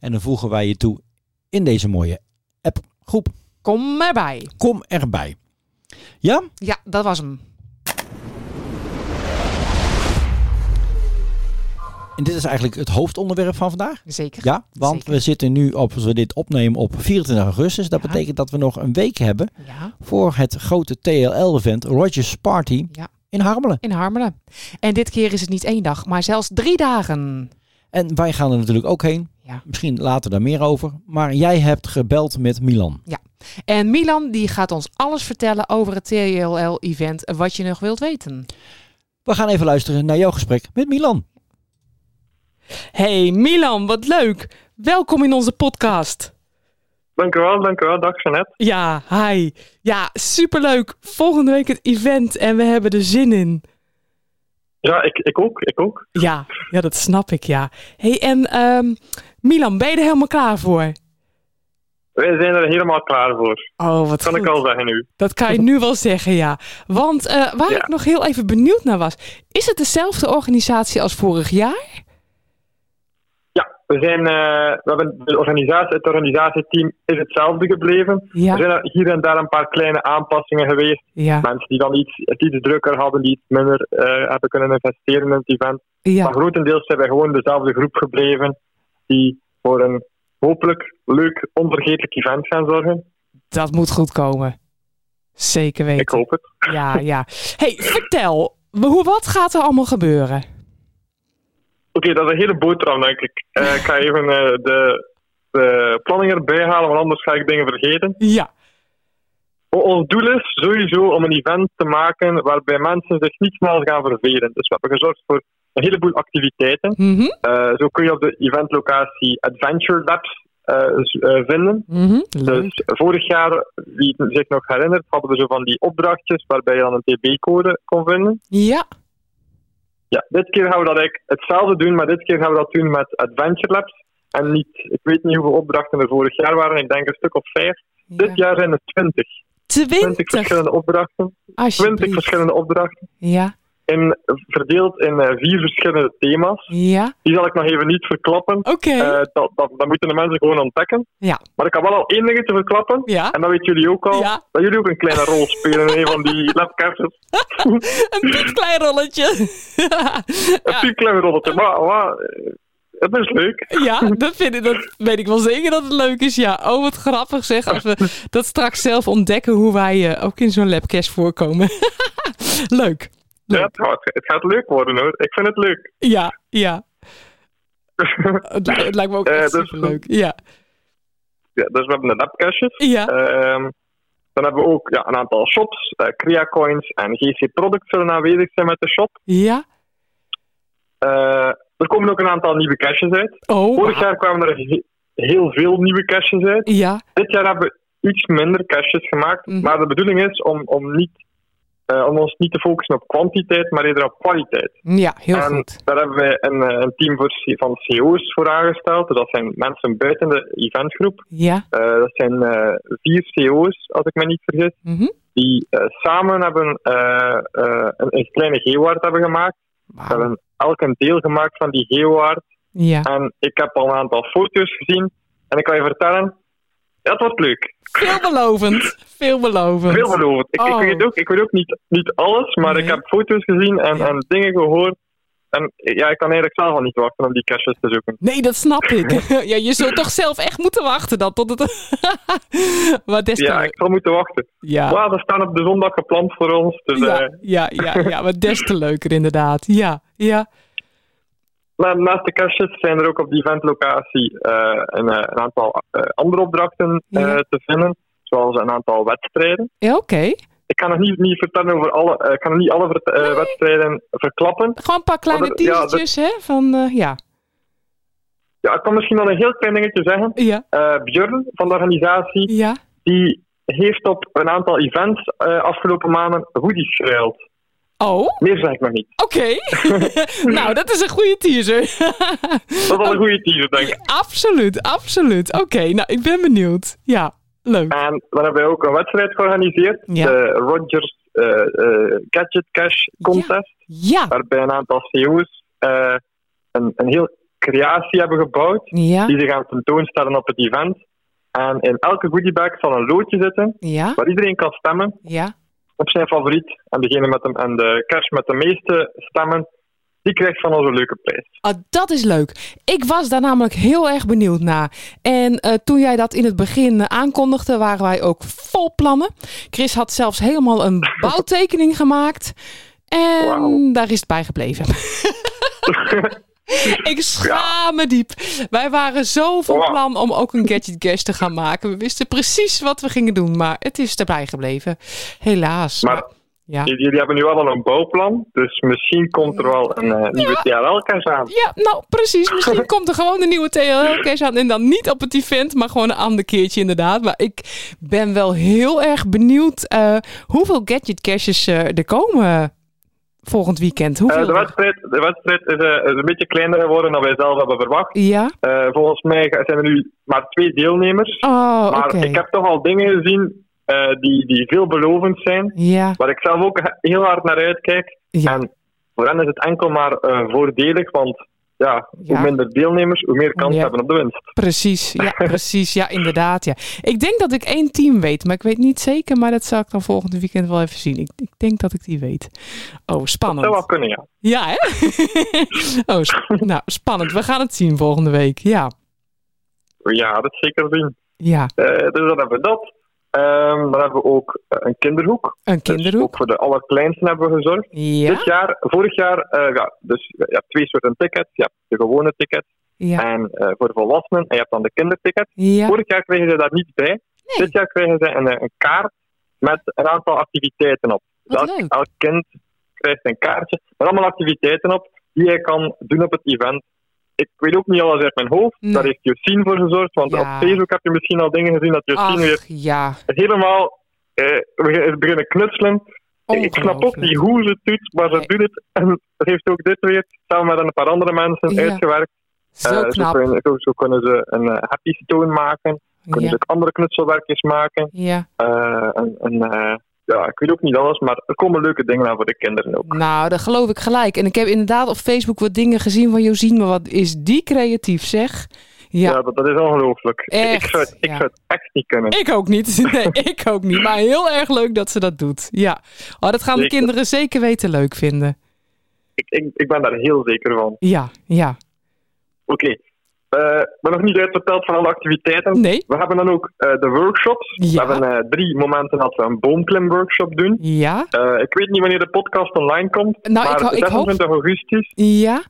En dan voegen wij je toe in deze mooie appgroep. Kom erbij. Kom erbij. Ja? Ja, dat was hem. En dit is eigenlijk het hoofdonderwerp van vandaag. Zeker. Ja, want Zeker. we zitten nu op, als we dit opnemen op 24 augustus. Dat Ja. betekent dat we nog een week hebben Ja, voor het grote TLL-event Rogers Party Ja. in Harmelen. in Harmelen. En dit keer is het niet één dag, maar zelfs drie dagen. En wij gaan er natuurlijk ook heen. Ja. Misschien later daar meer over. Maar jij hebt gebeld met Milan. En Milan die gaat ons alles vertellen over het TLL-event, wat je nog wilt weten. We gaan even luisteren naar jouw gesprek met Milan. Hey Milan, wat leuk. Welkom in onze podcast. Dank u wel, dank u wel. Dag Jeanette. Ja, hi. Ja, superleuk. Volgende week het event en we hebben er zin in. Ja, ik, ik ook, ik ook. Ja, ja dat snap ik, ja. hey, en ehm, Milan, ben je er helemaal klaar voor? Wij zijn er helemaal klaar voor. Oh, wat Kan goed. ik al zeggen nu. Dat kan je nu wel zeggen, ja. Want eh, waar Ja. ik nog heel even benieuwd naar was, is het dezelfde organisatie als vorig jaar? We, zijn, eh, we hebben de organisatie, het organisatieteam is hetzelfde gebleven. Ja. Er zijn er hier en daar een paar kleine aanpassingen geweest. Ja, Mensen die dan iets, het iets drukker hadden, die iets minder eh, hebben kunnen investeren in het event. Maar grotendeels zijn wij gewoon dezelfde groep gebleven die voor een hopelijk leuk, onvergetelijk event gaan zorgen. dat moet goed komen. Zeker weten. Ik hoop het. Ja, ja. hey, vertel, hoe, wat gaat er allemaal gebeuren? Oké, dat is een hele boterham, denk ik. Eh, ik ga even eh, de, de planning erbij halen, want anders ga ik dingen vergeten. Ja, Ons doel is sowieso om een event te maken waarbij mensen zich niet snel gaan vervelen. Dus we hebben gezorgd voor een heleboel activiteiten. Mhm. Eh, zo kun je op de eventlocatie Adventure Labs vinden. Mhm. Dus vorig jaar, wie zich nog herinnert, hadden we zo van die opdrachtjes waarbij je dan een TB-code kon vinden. Ja. Ja, dit keer gaan we dat eigenlijk hetzelfde doen, maar dit keer gaan we dat doen met Adventure Labs. En niet, ik weet niet hoeveel opdrachten er vorig jaar waren, ik denk een stuk of vijf. Dit jaar zijn het twintig. Twintig? verschillende opdrachten. Twintig verschillende opdrachten. Ja. In, verdeeld in eh, vier verschillende thema's. Ja. Die zal ik nog even niet verklappen. Oké. Eh, dat, dat, dat moeten de mensen gewoon ontdekken. Ja. Maar ik kan wel al één dingetje verklappen. Ja. En dat weten jullie ook al. Ja. Dat jullie ook een kleine rol spelen in een van die [laughs] labcaches. [laughs] een piepklein rolletje. [laughs] Een piepklein rolletje. Maar, maar eh, het is leuk. Ja, dat, vind ik, dat weet ik wel zeker dat het leuk is. Ja, oh wat grappig zeg. Als we dat straks zelf ontdekken hoe wij ook in zo'n labcache voorkomen. leuk. Ja, het, gaat, het gaat leuk worden hoor. Ik vind het leuk. Ja, ja. [laughs] het, li- het lijkt me ook Eh, echt dus- superleuk. Ja. Ja, dus we hebben de labcaches. Ja. Ehm, dan hebben we ook ja, een aantal shops. eh Crea Coins en GC Products zullen aanwezig zijn met de shop. Ja. Eh, er komen ook een aantal nieuwe caches uit. Oh, Vorig jaar kwamen er he- heel veel nieuwe caches uit. Ja. Dit jaar hebben we iets minder caches gemaakt. Mhm. Maar de bedoeling is om, om, niet, eh, om ons niet te focussen op kwantiteit, maar eerder op kwaliteit. Ja, heel en goed. daar hebben wij een, eh, een team voor, van CO's voor aangesteld. Dat zijn mensen buiten de eventgroep. Ja. Eh, dat zijn vier CO's, als ik me niet vergis, Mhm. die samen hebben, een, een kleine geoart hebben gemaakt. Ze hebben elk een deel gemaakt van die geoart. Ja. En ik heb al een aantal foto's gezien. En ik kan je vertellen, ja, het wordt leuk. Veelbelovend. Veelbelovend. Veelbelovend. Ik, ik, Oh. weet ook, ik weet ook niet, niet alles, maar ik heb foto's gezien en, en dingen gehoord. En ja, ik kan eigenlijk zelf al niet wachten om die caches te zoeken. Nee, dat snap ik. [laughs] ja, je zult toch zelf echt moeten wachten dan tot het... maar des te Ja, ik zal moeten wachten. Ja. Staan op de zondag gepland voor ons. Dus, Ja, eh, ja, ja, ja, maar des te leuker inderdaad. Ja, ja. Maar naast de caches zijn er ook op die eventlocatie eh, een, eh, een aantal eh, andere opdrachten Ja. te vinden. Zoals een aantal wedstrijden. Ja, oké. Ik kan nog niet, niet vertellen over alle, ik kan niet alle wedstrijden verklappen. Gewoon een paar kleine er- ja, hè? Van, ja. Ja, ik kan misschien wel een heel klein dingetje zeggen. Ja. Eh, Björn van de organisatie, Ja. die heeft op een aantal events eh, afgelopen maanden hoodies geruild. Oh? Meer zeg ik nog niet. Oké. [laughs] nou, dat is een goede teaser. Dat is wel een goede teaser, denk ik. absoluut, absoluut. Oké, nou, ik ben benieuwd. Ja, leuk. En dan hebben ook een wedstrijd georganiseerd. Ja. De Rogers eh, Gadget Cash Contest. Ja. Waarbij een aantal CEO's eh, een, een heel creatie hebben gebouwd. Ja. Die ze gaan tentoonstellen op het event. En in elke goodiebag zal een loodje zitten. Ja. Waar iedereen kan stemmen Ja. Op zijn favoriet. En degene met de, en de cash met de meeste stemmen, die krijgt van ons een leuke prijs. Ah, dat is leuk. Ik was daar namelijk heel erg benieuwd naar. En eh, toen jij dat in het begin aankondigde, waren wij ook vol plannen. Chris had zelfs helemaal een [laughs] bouwtekening gemaakt. En daar is het bij gebleven. [laughs] [laughs] Ik schaam me diep. Wij waren zo van plan om ook een Gadget Cash te gaan maken. We wisten precies wat we gingen doen, maar het is erbij gebleven. Helaas. Maar ja. jullie, hebben nu wel al een bouwplan. Dus misschien komt er wel een eh, nieuwe TRL-cash aan. Ja, nou precies. Misschien komt er gewoon een nieuwe TLL-cash aan. En dan niet op het event, maar gewoon een ander keertje inderdaad. Maar ik ben wel heel erg benieuwd eh, hoeveel gadget caches eh, er komen volgend weekend. Eh, de, wedstrijd, de wedstrijd is, eh, is een beetje kleiner geworden dan wij zelf hebben verwacht. Ja? Eh, volgens mij zijn er nu maar twee deelnemers. Oh, maar ik heb toch al dingen gezien die, die veelbelovend zijn. Ja. Waar ik zelf ook he- heel hard naar uitkijk. En voor hen is het enkel maar voordelig, want ja, Ja. hoe minder deelnemers, hoe meer kans Ja. hebben op de winst. Precies, ja, [laughs] precies. Ja, inderdaad. Ja. Ik denk dat ik één team weet, maar ik weet niet zeker. Maar dat zal ik dan volgende weekend wel even zien. Ik, ik denk dat ik die weet. Oh, spannend. Dat zou wel kunnen, ja. Ja, hè? [laughs] oh, sp- [laughs] nou, spannend. We gaan het zien volgende week. Ja. Ja, dat zeker zien. Ja. Eh, dus dan hebben we dat. Ehm, dan hebben we ook eh, een kinderhoek. Een kinderhoek. Dus ook voor de allerkleinsten hebben we gezorgd. Ja. Dit jaar, vorig jaar, eh, ja, dus je hebt twee soorten tickets. Je hebt de gewone ticket Ja. en eh, voor de volwassenen. En je hebt dan de kinderticket. Ja. Vorig jaar kregen ze daar niet bij. Dit jaar krijgen ze een, een kaart met een aantal activiteiten op. Dus elk, elk kind krijgt een kaartje met allemaal activiteiten op die hij kan doen op het event. Ik weet ook niet alles uit mijn hoofd. Nee. Daar heeft Josien voor gezorgd. Want Ja. op Facebook heb je misschien al dingen gezien dat Josien weer ja. helemaal we beginnen knutselen. Ik snap ook niet hoe ze het doet, maar ze doet het. En ze heeft ook dit weer samen met een paar andere mensen Ja. uitgewerkt. Zo Eh, knap. kunnen, zo, zo kunnen ze een eh, happy stone maken. Kunnen ze ook andere knutselwerkjes maken. Ja. En, en, ja, ik weet ook niet alles, maar er komen leuke dingen aan voor de kinderen ook. Nou, dat geloof ik gelijk. En ik heb inderdaad op Facebook wat dingen gezien van Josien. Maar wat is die creatief, zeg. Ja, Ja, dat, dat is ongelooflijk. Ik, zou, het- ik ja. zou het echt niet kunnen. ik ook niet. [laughs] Nee, ik ook niet. Maar heel erg leuk dat ze dat doet. Ja. Oh, dat gaan de kinderen zeker weten leuk vinden. Ik, ik, ik ben daar heel zeker van. Ja, ja. Oké. We hebben nog niet uitverteld van alle activiteiten. Nee. We hebben dan ook eh, de workshops. Ja. We hebben eh, drie momenten dat we een boomklimworkshop doen. Ja. Ik weet niet wanneer de podcast online komt, Nou, ik maar ho- ik hoop- 26 augustus, Ja.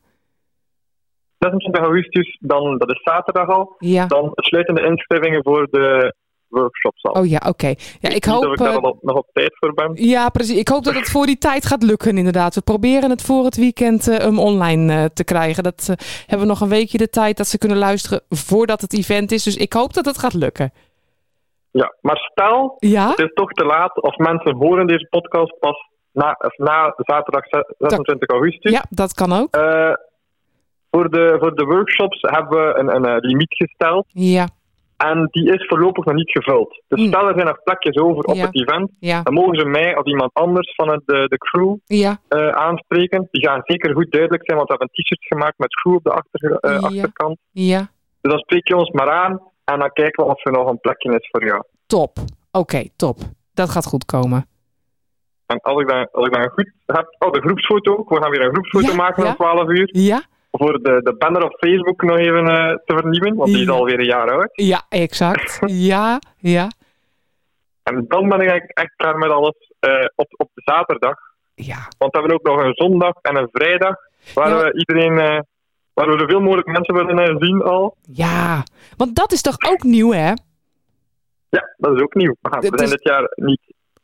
26 augustus, dan, dat is zaterdag al, Ja. dan sluiten de inschrijvingen voor de workshops al. Oh ja, oké. Ja, ik hoop... of ik daar eh, al nog op tijd voor ben. Ja, precies. Ik hoop dat het voor die tijd gaat lukken, inderdaad. We proberen het voor het weekend hem online eh, te krijgen. Dat hebben we nog een weekje de tijd dat ze kunnen luisteren voordat het event is. Dus ik hoop dat het gaat lukken. Ja, maar stel, Ja? het is toch te laat of mensen horen deze podcast pas na, na zaterdag ze- 26 augustus. Ja, dat kan ook. Voor, de, voor de workshops hebben we een, een, limiet gesteld. Ja. En die is voorlopig nog niet gevuld. Dus stel er zijn nog plekjes over op. Ja. het event. Ja. Dan mogen ze mij of iemand anders van het, de, de crew Ja. eh, aanspreken. Die gaan zeker goed duidelijk zijn, want we hebben een t-shirt gemaakt met crew op de achter, eh, achterkant. Ja. Dus dan spreek je ons maar aan en dan kijken we of er nog een plekje is voor jou. Top. Oké, top. Dat gaat goed komen. En als ik dan, als ik dan goed heb... Oh, de groepsfoto. We gaan weer een groepsfoto maken om 12 uur. Ja? Voor de, de banner op Facebook nog even eh, te vernieuwen, want die is alweer een jaar oud. Ja, exact. [laughs] ja, ja. En dan ben ik eigenlijk echt klaar met alles eh, op, op de zaterdag. Ja. Want we hebben ook nog een zondag en een vrijdag, waar Ja. we iedereen... eh, waar we zoveel mogelijk mensen willen zien al. Ja. Want dat is toch ook nieuw, hè? Ja, dat is ook nieuw. We, gaan- we zijn is- dit jaar niet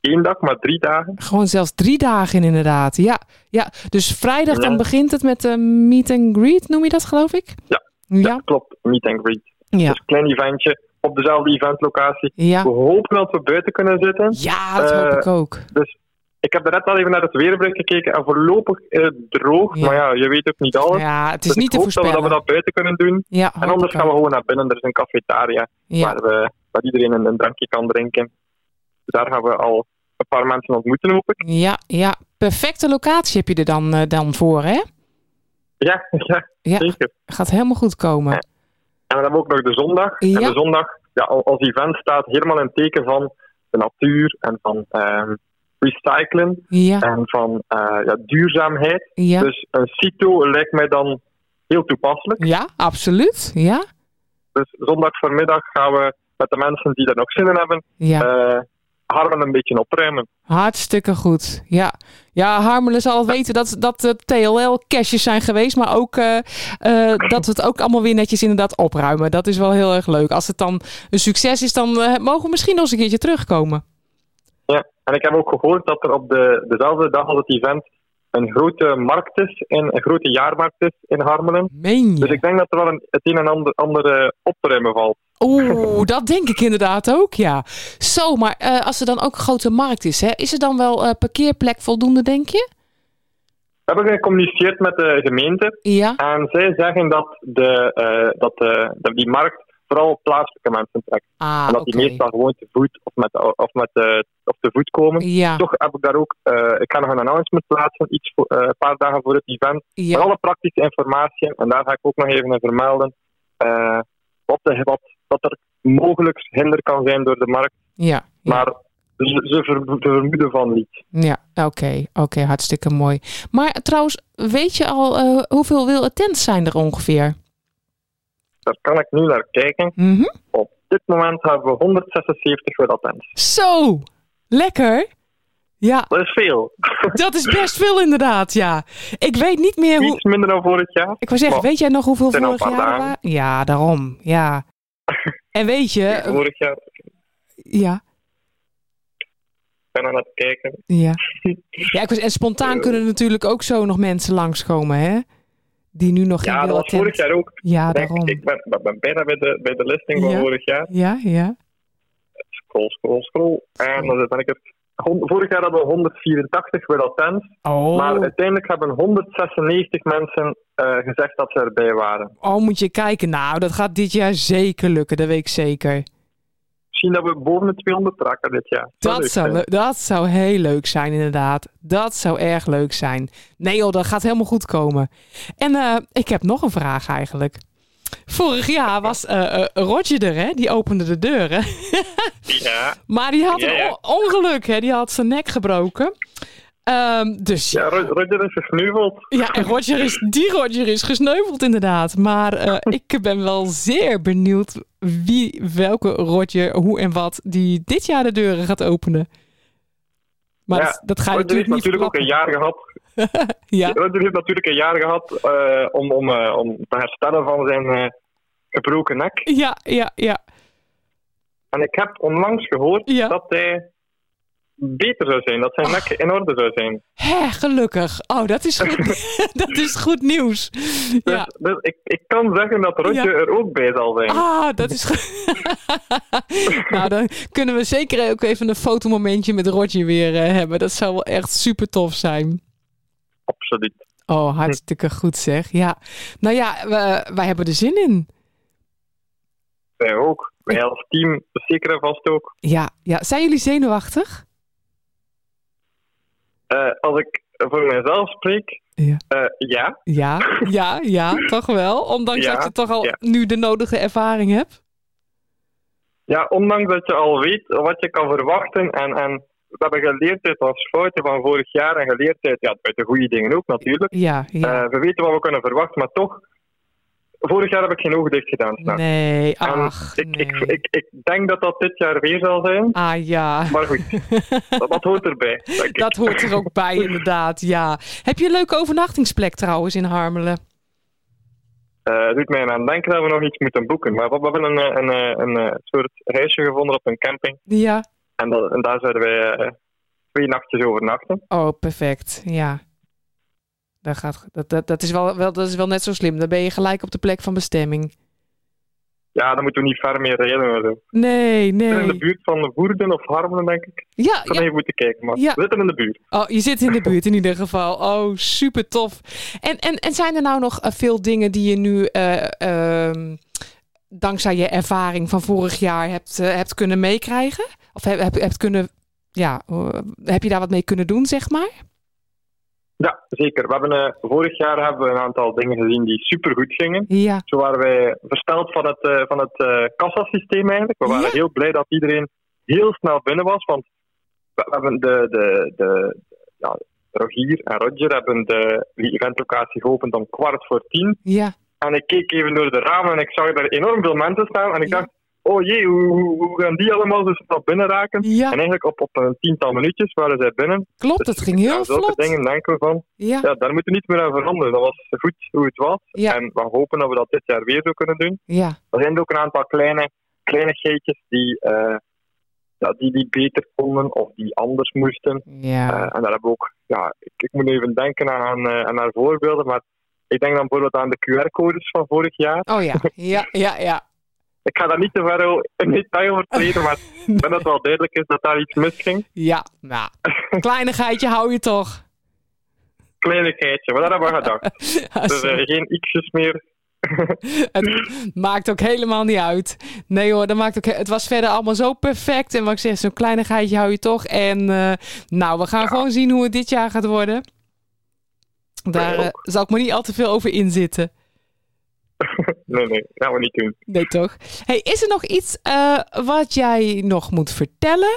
één dag, maar drie dagen. Gewoon zelfs drie dagen inderdaad. Ja, ja. dus vrijdag dan begint het met de meet and greet, noem je dat geloof ik? Ja, Ja. klopt. Meet and greet. Ja. Dus een klein eventje op dezelfde eventlocatie. Ja. We hopen dat we buiten kunnen zitten. Ja, dat hoop Eh, ik ook. Dus ik heb net al even naar het weerbericht gekeken en voorlopig is het droog. Maar ja, je weet ook niet alles. Ja, het is Dus niet te hoop dat we- dat we voorspellen. dat buiten kunnen doen. Ja, en anders gaan we gewoon naar binnen. Er is een cafetaria Ja. waar, we, waar iedereen een, een drankje kan drinken. Dus daar gaan we al een paar mensen ontmoeten, hoop ik. Ja, ja. Perfecte locatie heb je er dan, eh, dan voor, hè? Ja, ja, Ja. zeker. Gaat helemaal goed komen. En dan hebben we ook nog de zondag. Ja. En de zondag, ja, al- als event staat helemaal in het teken van de natuur en van ehm, recyclen Ja. en van eh, ja, duurzaamheid. Ja. Dus een CITO lijkt mij dan heel toepasselijk. Ja, absoluut. Ja. Dus zondag voormiddag gaan we met de mensen die er nog zin in hebben, Ja. Harmen een beetje opruimen. Hartstikke goed. Ja, ja Harmelen zal weten dat, dat de TLL-caches zijn geweest. Maar ook eh, eh, dat we het ook allemaal weer netjes inderdaad opruimen. Dat is wel heel erg leuk. Als het dan een succes is, dan eh, mogen we misschien nog eens een keertje terugkomen. Ja, en ik heb ook gehoord dat er op de, dezelfde dag als het event een grote markt is, in, een grote jaarmarkt is in Harmelen. Meen je? Dus ik denk dat er wel een, het een en ander, ander eh, op te ruimen valt. Oeh, dat denk ik inderdaad ook, ja. Zo, maar eh, als er dan ook een grote markt is, hè, is er dan wel eh, parkeerplek voldoende, denk je? We hebben gecommuniceerd met de gemeente. Ja. En zij zeggen dat, de, eh, dat, de, dat die markt vooral plaatselijke mensen trekt. Ah, en dat die meestal gewoon te voet of, met, of, met of te voet komen. Ja. Toch heb ik daar ook, ik ga nog een announcement plaatsen, iets voor, een paar dagen voor het event. Ja. Met alle praktische informatie. En daar ga ik ook nog even in vermelden. eh, wat, de, wat, wat er mogelijk hinder kan zijn door de markt. Ja. Maar ze, ze ver- ze vermoeden van niet. Ja, oké, oké, hartstikke mooi. Maar trouwens, weet je al eh, hoeveel wil attends zijn er ongeveer? Daar kan ik nu naar kijken. Mhm. Op dit moment hebben we 176 willatens. Zo, lekker. Ja. Dat is veel. [laughs] Dat is best veel inderdaad, ja. Ik weet niet meer hoe... Iets minder dan vorig jaar. Ik wou zeggen, weet jij nog hoeveel vorig jaar er waren? Ja, daarom, ja. En weet je... Vorig jaar. Ja. ben aan het kijken. Ja. [laughs] ja ik was, en spontaan kunnen natuurlijk ook zo nog mensen langskomen, hè? Die nu nog geen Ja, dat was attent- vorig jaar ook. Ja, Ik denk, daarom. Ik ben, ben- ben bijna bij de, bij de listing van Ja. vorig jaar. Ja, ja. Scroll, scroll, scroll. En dan ben ik het... Vorig jaar hadden we 184 with attends. Oh. Maar uiteindelijk hebben 196 mensen eh, gezegd dat ze erbij waren. Oh, moet je kijken. Nou, dat gaat dit jaar zeker lukken, dat weet ik zeker. Misschien dat we boven de 200 raken dit jaar. Dat zou, dat zou heel leuk zijn, inderdaad. Dat zou erg leuk zijn. Nee joh, dat gaat helemaal goed komen. En eh, ik heb nog een vraag eigenlijk. Vorig jaar was eh, Roger er, hè? Die opende de deuren. [laughs] Ja. maar die had een on- ongeluk, hè? Die had zijn nek gebroken. Ehm, dus Ja, Ro- Roger is gesneuveld. ja, en Roger is, die Roger is gesneuveld inderdaad. Maar eh, [laughs] ik ben wel zeer benieuwd wie, welke Roger, hoe en wat, die dit jaar de deuren gaat openen. Maar Ja, dat, dat ga je Roger natuurlijk niet natuurlijk ook een jaar gehad. [laughs] Ja. Roger heeft natuurlijk een jaar gehad eh, om, om, eh, om te herstellen van zijn eh, gebroken nek. Ja, ja, ja. En ik heb onlangs gehoord dat hij beter zou zijn, dat zijn nek in orde zou zijn. Hé, gelukkig. Oh, dat is goed, [laughs] [laughs] dat is goed nieuws. Ja. Dus, dus ik, ik kan zeggen dat Ja. er ook bij zal zijn. Ah, dat is goed. nou, dan kunnen we zeker ook even een fotomomentje met Roger weer hebben. Dat zou wel echt super tof zijn. Absoluut. Oh, hartstikke goed zeg. Ja. Nou ja, we, wij hebben er zin in. Wij ook. Wij als team zeker en vast ook. Ja, ja. Zijn jullie zenuwachtig? Eh, als ik voor mezelf spreek, ja. Eh, ja. Ja, ja, ja, [laughs] toch wel. Ondanks Ja, dat je toch al ja. nu de nodige ervaring hebt. Ja, ondanks dat je al weet wat je kan verwachten en, en we hebben geleerd uit onze fouten van vorig jaar en geleerd uit, ja, uit de goede dingen ook natuurlijk. Ja, ja. Eh, we weten wat we kunnen verwachten, maar toch, vorig jaar heb ik geen ogen dicht gedaan. s'nachts. Nee, ach, ik, ik, ik, ik denk dat dat dit jaar weer zal zijn. Ah ja. Maar goed, [laughs] dat, dat hoort erbij. Dat hoort er ook bij, [laughs] inderdaad. Ja. Heb je een leuke overnachtingsplek trouwens in Harmelen? Eh, het doet mij aan denken dat we nog iets moeten boeken. Maar we, hebben een, eh, een, een, een, soort huisje gevonden op een camping. Ja. En, dat, en daar zouden wij eh, twee nachtjes overnachten. Oh, perfect. Ja. Dat, gaat, dat, dat, dat, is wel, wel, dat is wel net zo slim. Dan ben je gelijk op de plek van bestemming. Ja, dan moeten we niet ver meer rijden. zo. Nee, We in de nee. buurt van Woerden of Harmelen, denk ik. Ja, Ik kan even moeten kijken, maar Ja. we zitten in de buurt. Oh, je zit in de buurt in ieder geval. Oh, super tof. En, en, en zijn er nou nog eh, veel dingen die je nu, eh, ehm, dankzij je ervaring van vorig jaar, hebt, hebt kunnen meekrijgen? Of heb, heb, hebt kunnen, ja, eh, heb je daar wat mee kunnen doen, zeg maar? Ja, zeker. We hebben, eh, vorig jaar hebben we een aantal dingen gezien die supergoed gingen. Ja. Zo waren wij versteld van het, eh, van het eh, kassasysteem eigenlijk. We waren heel blij dat iedereen heel snel binnen was. Want we hebben de, de, de, ja, Rogier en Roger hebben de, die eventlocatie geopend om kwart voor tien. Ja. En ik keek even door de ramen en ik zag er enorm veel mensen staan. En ik dacht, oh jee, hoe, gaan die allemaal zo snel binnen raken? En eigenlijk op, op een tiental minuutjes waren zij binnen. Klopt, het ging heel aan zulke vlot. dingen denken we van, Ja. daar moeten we niet meer aan veranderen. Dat was goed hoe het was. En we hopen dat we dat dit jaar weer zo kunnen doen. Ja. Er zijn ook een aantal kleine kleinigheidjes die, eh, ja, die, die beter konden of die anders moesten. Ja. Eh, en daar hebben we ook, ja, ik, ik moet even denken aan, eh, aan haar voorbeelden, maar ik denk dan bijvoorbeeld aan de QR-codes van vorig jaar. Oh ja, [laughs] ja, ja, ja. Ik ga daar niet te ver [laughs] in detail over treden, maar [laughs] ik ben het wel duidelijk is dat daar iets misging. Ja, nou, [laughs] kleinigheidje hou je toch. Kleinigheidje, maar dat hebben we gedacht. Dus eh, geen x'jes meer. Het maakt ook helemaal niet uit. Nee hoor, dat maakt ook, het was verder allemaal zo perfect. En wat ik zeg, zo'n kleinigheidje hou je toch. En eh, nou, we gaan gewoon zien hoe het dit jaar gaat worden. Daar eh, zal ik me niet al te veel over inzitten. [laughs] Nee, nee, dat gaan we niet doen. Nee, toch? Hey, is er nog iets eh, wat jij nog moet vertellen?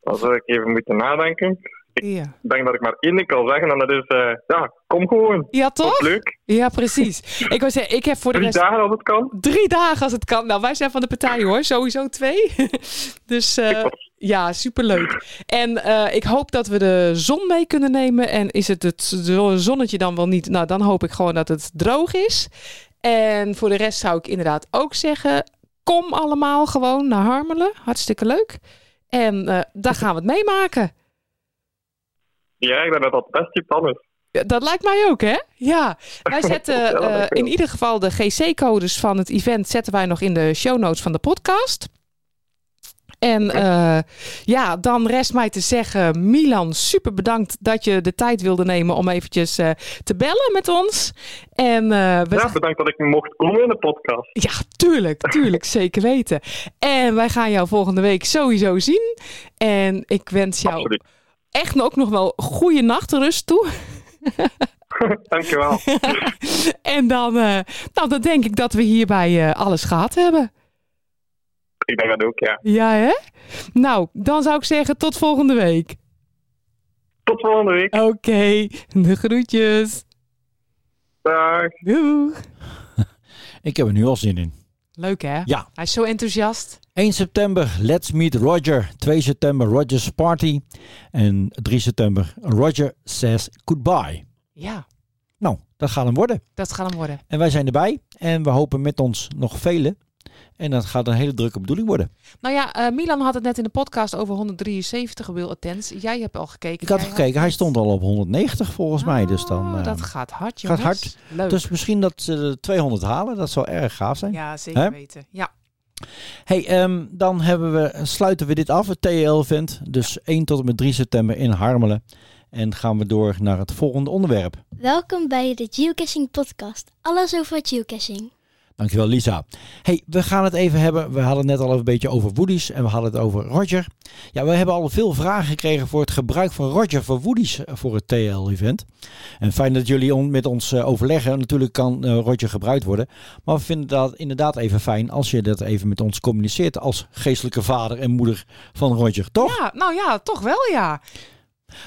Dan zou ik even moeten nadenken. Ik Ja. denk dat ik maar één ding kan zeggen en dat is, eh, ja, kom gewoon. Ja, toch? Leuk. Ja, precies. [laughs] Ik wou zeggen, ik heb voor de Drie rest... dagen als het kan. Drie dagen als het kan. Nou, wij zijn van de partij hoor. Sowieso twee. [laughs] dus eh, ja, superleuk. En eh, ik hoop dat we de zon mee kunnen nemen. En is het het zo- zonnetje dan wel niet? Nou, dan hoop ik gewoon dat het droog is. En voor de rest zou ik inderdaad ook zeggen... Kom allemaal gewoon naar Harmelen. Hartstikke leuk. En eh, daar gaan we het meemaken. Ja, ik denk dat dat plan is. Ja, Dat lijkt mij ook, hè? Ja. Wij [laughs] zetten eh, in ieder geval de GC-codes van het event zetten wij nog in de show notes van de podcast. En eh, ja, dan rest mij te zeggen, Milan, super bedankt dat je de tijd wilde nemen om eventjes eh, te bellen met ons. En eh, we Ja, bedankt dat ik mocht komen in de podcast. ja, tuurlijk, tuurlijk, [laughs] zeker weten. En wij gaan jou volgende week sowieso zien. En ik wens jou Absoluut. echt ook nog wel goede nachtrust toe. [laughs] Dankjewel. [laughs] En dan, nou, dan denk ik dat we hierbij alles gehad hebben. Ik denk dat ook, ja. Ja, hè? Nou, dan zou ik zeggen tot volgende week. Tot volgende week. Oké, de groetjes. Dag. Doeg. [laughs] Ik heb er nu al zin in. Leuk, hè? Ja. Hij is zo enthousiast. 1 september, Let's Meet Roger. 2 september, Roger's Party. En 3 september, Roger Says Goodbye. Ja, Nou, dat gaat hem worden. dat gaat hem worden. En wij zijn erbij. En we hopen met ons nog velen. En dat gaat een hele drukke bedoeling worden. Nou ja, eh, Milan had het net in de podcast over 173 Will Attends. Jij hebt al gekeken. Ik had gekeken, hij stond al op 190 volgens mij. Dus dan, Oh, eh, dat gaat hard, gaat jongens. hard. Leuk. Dus misschien dat ze de 200 halen. Dat zou erg gaaf zijn. ja, zeker weten. Ja. Hey, ehm, dan hebben we, sluiten we dit af, het TL-event. Dus 1 tot en met 3 september in Harmelen. En gaan we door naar het volgende onderwerp. Welkom bij de Geocaching Podcast. Alles over geocaching. Dankjewel Lisa. Hey, we gaan het even hebben. We hadden het net al een beetje over woodies en we hadden het over Roger. Ja, we hebben al veel vragen gekregen voor het gebruik van Roger voor woodies eh, voor het TL-event. En fijn dat jullie met ons eh, overleggen. Natuurlijk kan eh, Roger gebruikt worden. Maar we vinden dat inderdaad even fijn als je dat even met ons communiceert als geestelijke vader en moeder van Roger, toch? ja, nou ja, toch wel ja.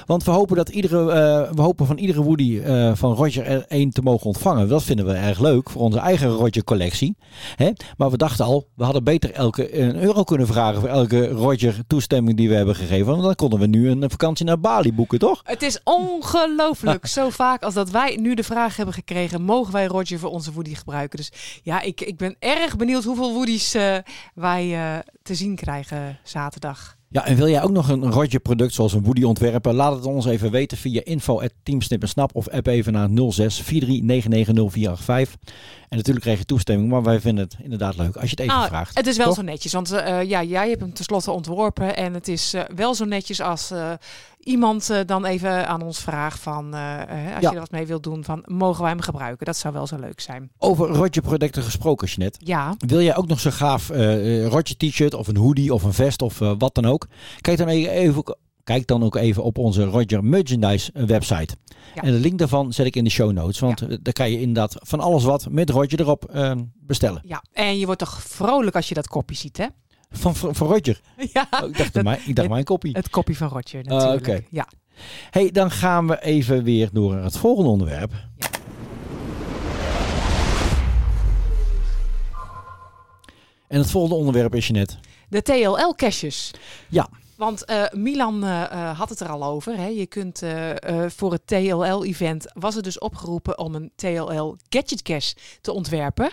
Want we hopen, dat iedere, eh, we hopen van iedere Woody eh, van Roger er één te mogen ontvangen. Dat vinden we erg leuk voor onze eigen Roger collectie. Hè? Maar we dachten al, we hadden beter elke een euro kunnen vragen voor elke Roger toestemming die we hebben gegeven. Want dan konden we nu een vakantie naar Bali boeken, toch? Het is ongelooflijk. Zo vaak als dat wij nu de vraag hebben gekregen: mogen wij Roger voor onze Woody gebruiken? Dus ja, ik, ik ben erg benieuwd hoeveel Woody's eh, wij te zien krijgen zaterdag. Ja, en wil jij ook nog een Roger product zoals een Woody ontwerpen? Laat het ons even weten via info@teamsnippersnap of app even naar 06 43990485. En natuurlijk krijg je toestemming, maar wij vinden het inderdaad leuk als je het even Ah, vraagt. Het is wel Toch? zo netjes, want eh, ja, jij hebt hem tenslotte ontworpen. En het is eh, wel zo netjes als eh, iemand eh, dan even aan ons vraagt van, eh, eh, als Ja. je er wat mee wilt doen, van mogen wij hem gebruiken? Dat zou wel zo leuk zijn. Over Roger producten gesproken, Jeanette. Ja, Wil jij ook nog zo gaaf eh, eh, Roger t-shirt of een hoodie of een vest of eh, wat dan ook? Kijk dan even, kijk dan ook even op onze Roger merchandise website. Ja. En de link daarvan zet ik in de show notes. Want eh, daar kan je inderdaad van alles wat met Roger erop eh, bestellen. ja, en je wordt toch vrolijk als je dat kopje ziet, hè? [laughs] Van, van van Roger. [laughs] Ja, Oh, ik dacht, mijn, ik dacht mijn kopie. het kopje van Roger natuurlijk. oké. Ja. Hey, dan gaan we even weer door naar het volgende onderwerp. En het volgende onderwerp is je net. De TLL-caches. Ja. Want eh, Milan eh, eh, had het er al over. Hè? Je kunt voor het TLL-event was er dus opgeroepen om een TLL Gadget Cache te ontwerpen.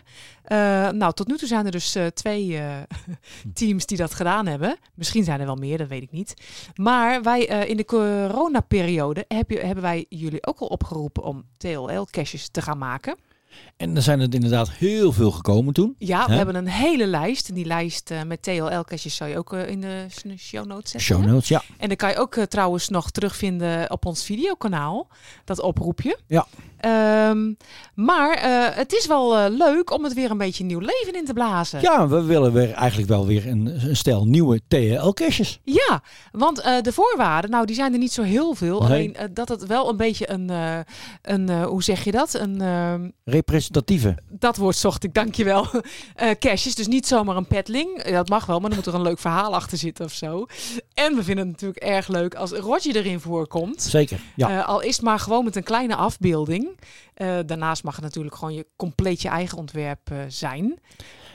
Nou, tot nu toe zijn er dus twee [laughs] teams die dat gedaan hebben. Misschien zijn er wel meer, dat weet ik niet. Maar wij in de coronaperiode hebben wij jullie ook al opgeroepen om TLL-caches te gaan maken. En er zijn er inderdaad heel veel gekomen toen. Ja, we Hè? hebben een hele lijst. En die lijst eh, met TLL-caches zal je ook eh, in de show notes zetten. Show hè? notes, ja. En dan kan je ook eh, trouwens nog terugvinden op ons videokanaal. Dat oproepje. Ja. Ehm, maar eh, het is wel eh, leuk om het weer een beetje nieuw leven in te blazen. Ja, we willen weer eigenlijk wel weer een, een stel nieuwe TL-caches. Ja, want eh, de voorwaarden, nou die zijn er niet zo heel veel. Nee. Alleen dat het wel een beetje een, een hoe zeg je dat? Een, ehm, Representatieve. dat woord zocht ik, dankjewel. [laughs] Caches, dus niet zomaar een petling. Dat mag wel, maar dan moet er een leuk verhaal achter zitten of zo. En we vinden het natuurlijk erg leuk als Roger erin voorkomt. Zeker, ja. Al is het maar gewoon met een kleine afbeelding. Eh, daarnaast mag het natuurlijk gewoon je compleet je eigen ontwerp eh, zijn.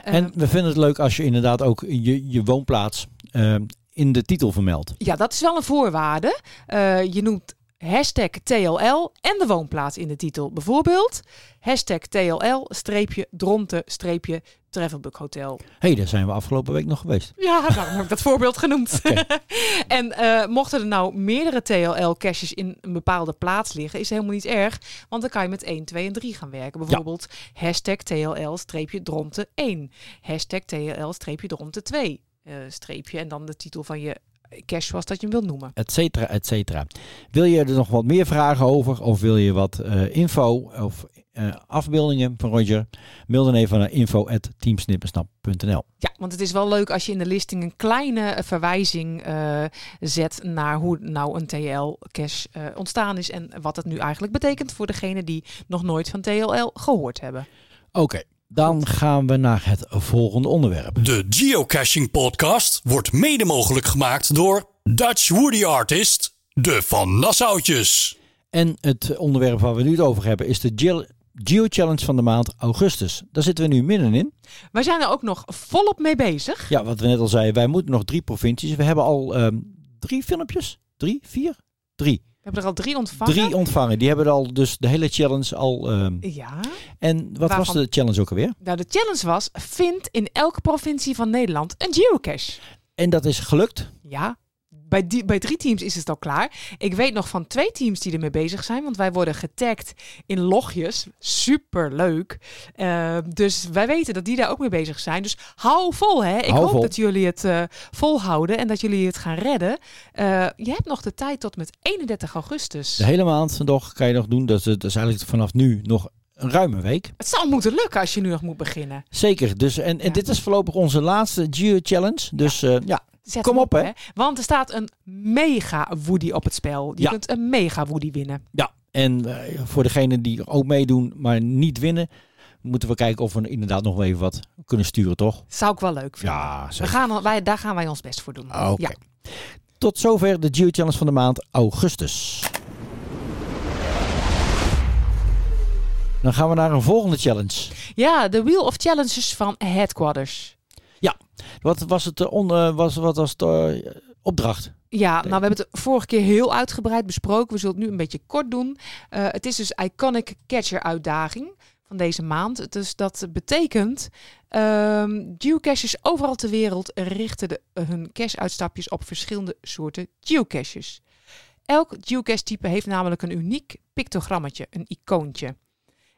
En we vinden het leuk als je inderdaad ook je, je woonplaats eh, in de titel vermeldt. Ja, dat is wel een voorwaarde. Eh, je noemt hashtag TLL en de woonplaats in de titel. Bijvoorbeeld hashtag TLL-dronte-travelbook hotel. Hé, hey, daar zijn we afgelopen week nog geweest. Ja, [laughs] daarom heb ik dat voorbeeld genoemd. [laughs] en eh, mochten er nou meerdere TLL-caches in een bepaalde plaats liggen, is helemaal niet erg. Want dan kan je met 1, 2 en 3 gaan werken. Bijvoorbeeld hashtag TLL-dronte1. Hashtag TLL-dronte2. eh, streepje en dan de titel van je cache zoals dat je hem wilt noemen. et cetera, et cetera. Wil je er nog wat meer vragen over of wil je wat eh, info of eh, afbeeldingen van Roger? Mail dan even naar info.teamsnippersnap.nl Ja, want het is wel leuk als je in de listing een kleine eh, verwijzing zet naar hoe nou een TL-cache eh, ontstaan is en wat het nu eigenlijk betekent voor degene die nog nooit van TLL gehoord hebben. Oké, dan gaan we naar het volgende onderwerp. De Geocaching Podcast wordt mede mogelijk gemaakt door Dutch Woody Artist, de Van Nassautjes. En het onderwerp waar we nu het over hebben is de Geo- Challenge van de maand augustus. Daar zitten we nu middenin. Wij zijn er ook nog volop mee bezig. Ja, wat we net al zeiden, wij moeten nog drie provincies. We hebben al ehm, drie filmpjes. Drie? Vier? Drie. We hebben er al drie ontvangen. Drie ontvangen. Die hebben al dus de hele challenge al. ehm, Ja. en wat was de challenge ook alweer? Nou, de challenge was: vind in elke provincie van Nederland een geocache. En dat is gelukt. Ja. Bij, die, bij drie teams is het al klaar. Ik weet nog van twee teams die ermee bezig zijn. Want wij worden getagd in logjes. Super leuk. dus wij weten dat die daar ook mee bezig zijn. Dus hou vol hè. Ik Hou hoop vol. dat jullie het eh, volhouden. En dat jullie het gaan redden. Eh, je hebt nog de tijd tot met 31 augustus. De hele maand nog kan je nog doen. Dat is, dat is eigenlijk vanaf nu nog een ruime week. Het zal moeten lukken als je nu nog moet beginnen. Zeker. Dus, en, en dit is voorlopig onze laatste Geo Challenge. Dus ja, ja Zet kom op hè. Want er staat een mega Woody op het spel. Je Ja. kunt een mega Woody winnen. Ja, en eh, voor degenen die ook meedoen, maar niet winnen, moeten we kijken of we inderdaad nog wel even wat kunnen sturen, toch? Zou ik wel leuk vinden. Ja, We gaan, wij, daar gaan wij ons best voor doen. Oké. Ja. Tot zover de Geo Challenge van de maand augustus. Dan gaan we naar een volgende challenge. ja, de Wheel of Challenges van Headquarters. Ja, wat was het eh, on, eh, was, wat was de eh, opdracht? Ja, nou we hebben het vorige keer heel uitgebreid besproken. We zullen het nu een beetje kort doen. Het is dus Iconic Catcher uitdaging van deze maand. Dus dat betekent ehm geocaches overal ter wereld richten de, hun cache-uitstapjes op verschillende soorten geocaches. Elk geocache type heeft namelijk een uniek pictogrammetje, een icoontje.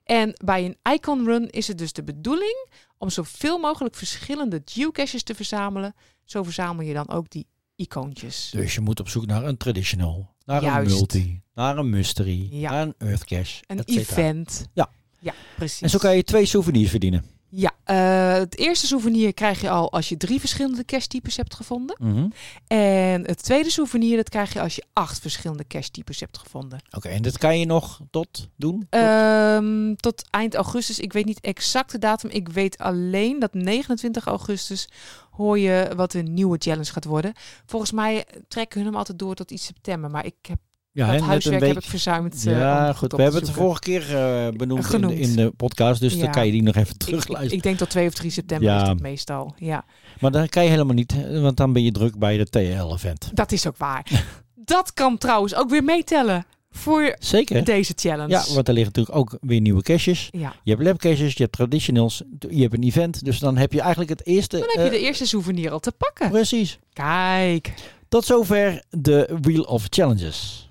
En bij een icon run is het dus de bedoeling om zoveel mogelijk verschillende geocaches te verzamelen. Zo verzamel je dan ook die icoontjes. Dus je moet op zoek naar een traditional, naar Juist. een multi, naar een mystery, Ja. naar een earth cache, Een event. Ja. Ja, precies. En zo kan je twee souvenirs verdienen. Ja, eh, het eerste souvenir krijg je al als je drie verschillende cache-types hebt gevonden. Mhm. En het tweede souvenir dat krijg je als je acht verschillende cache-types hebt gevonden. Oké, en dat kan je nog tot doen? Ehm, tot eind augustus. Ik weet niet exact de datum. Ik weet alleen dat 29 augustus hoor je wat de nieuwe challenge gaat worden. Volgens mij trekken hun hem altijd door tot iets september. Maar ik heb Ja, dat net huiswerk heb ik verzuimd. eh, Ja, goed. We hebben het de vorige keer eh, benoemd in de, Genoemd. in de podcast, dus Ja. dan kan je die nog even Ik, terugluisteren. ik denk tot 2 of 3 september Ja. is dat meestal. Ja. Maar dan kan je helemaal niet, want dan ben je druk bij de TL-event. Dat is ook waar. [laughs] dat kan trouwens ook weer meetellen voor Zeker. deze challenge. Ja, want er liggen natuurlijk ook weer nieuwe caches. Ja. Je hebt lab caches, je hebt traditionals, je hebt een event. Dus dan heb je eigenlijk het eerste... Dan heb je eh, de eerste souvenir al te pakken. Precies. Kijk. Tot zover de Wheel of Challenges.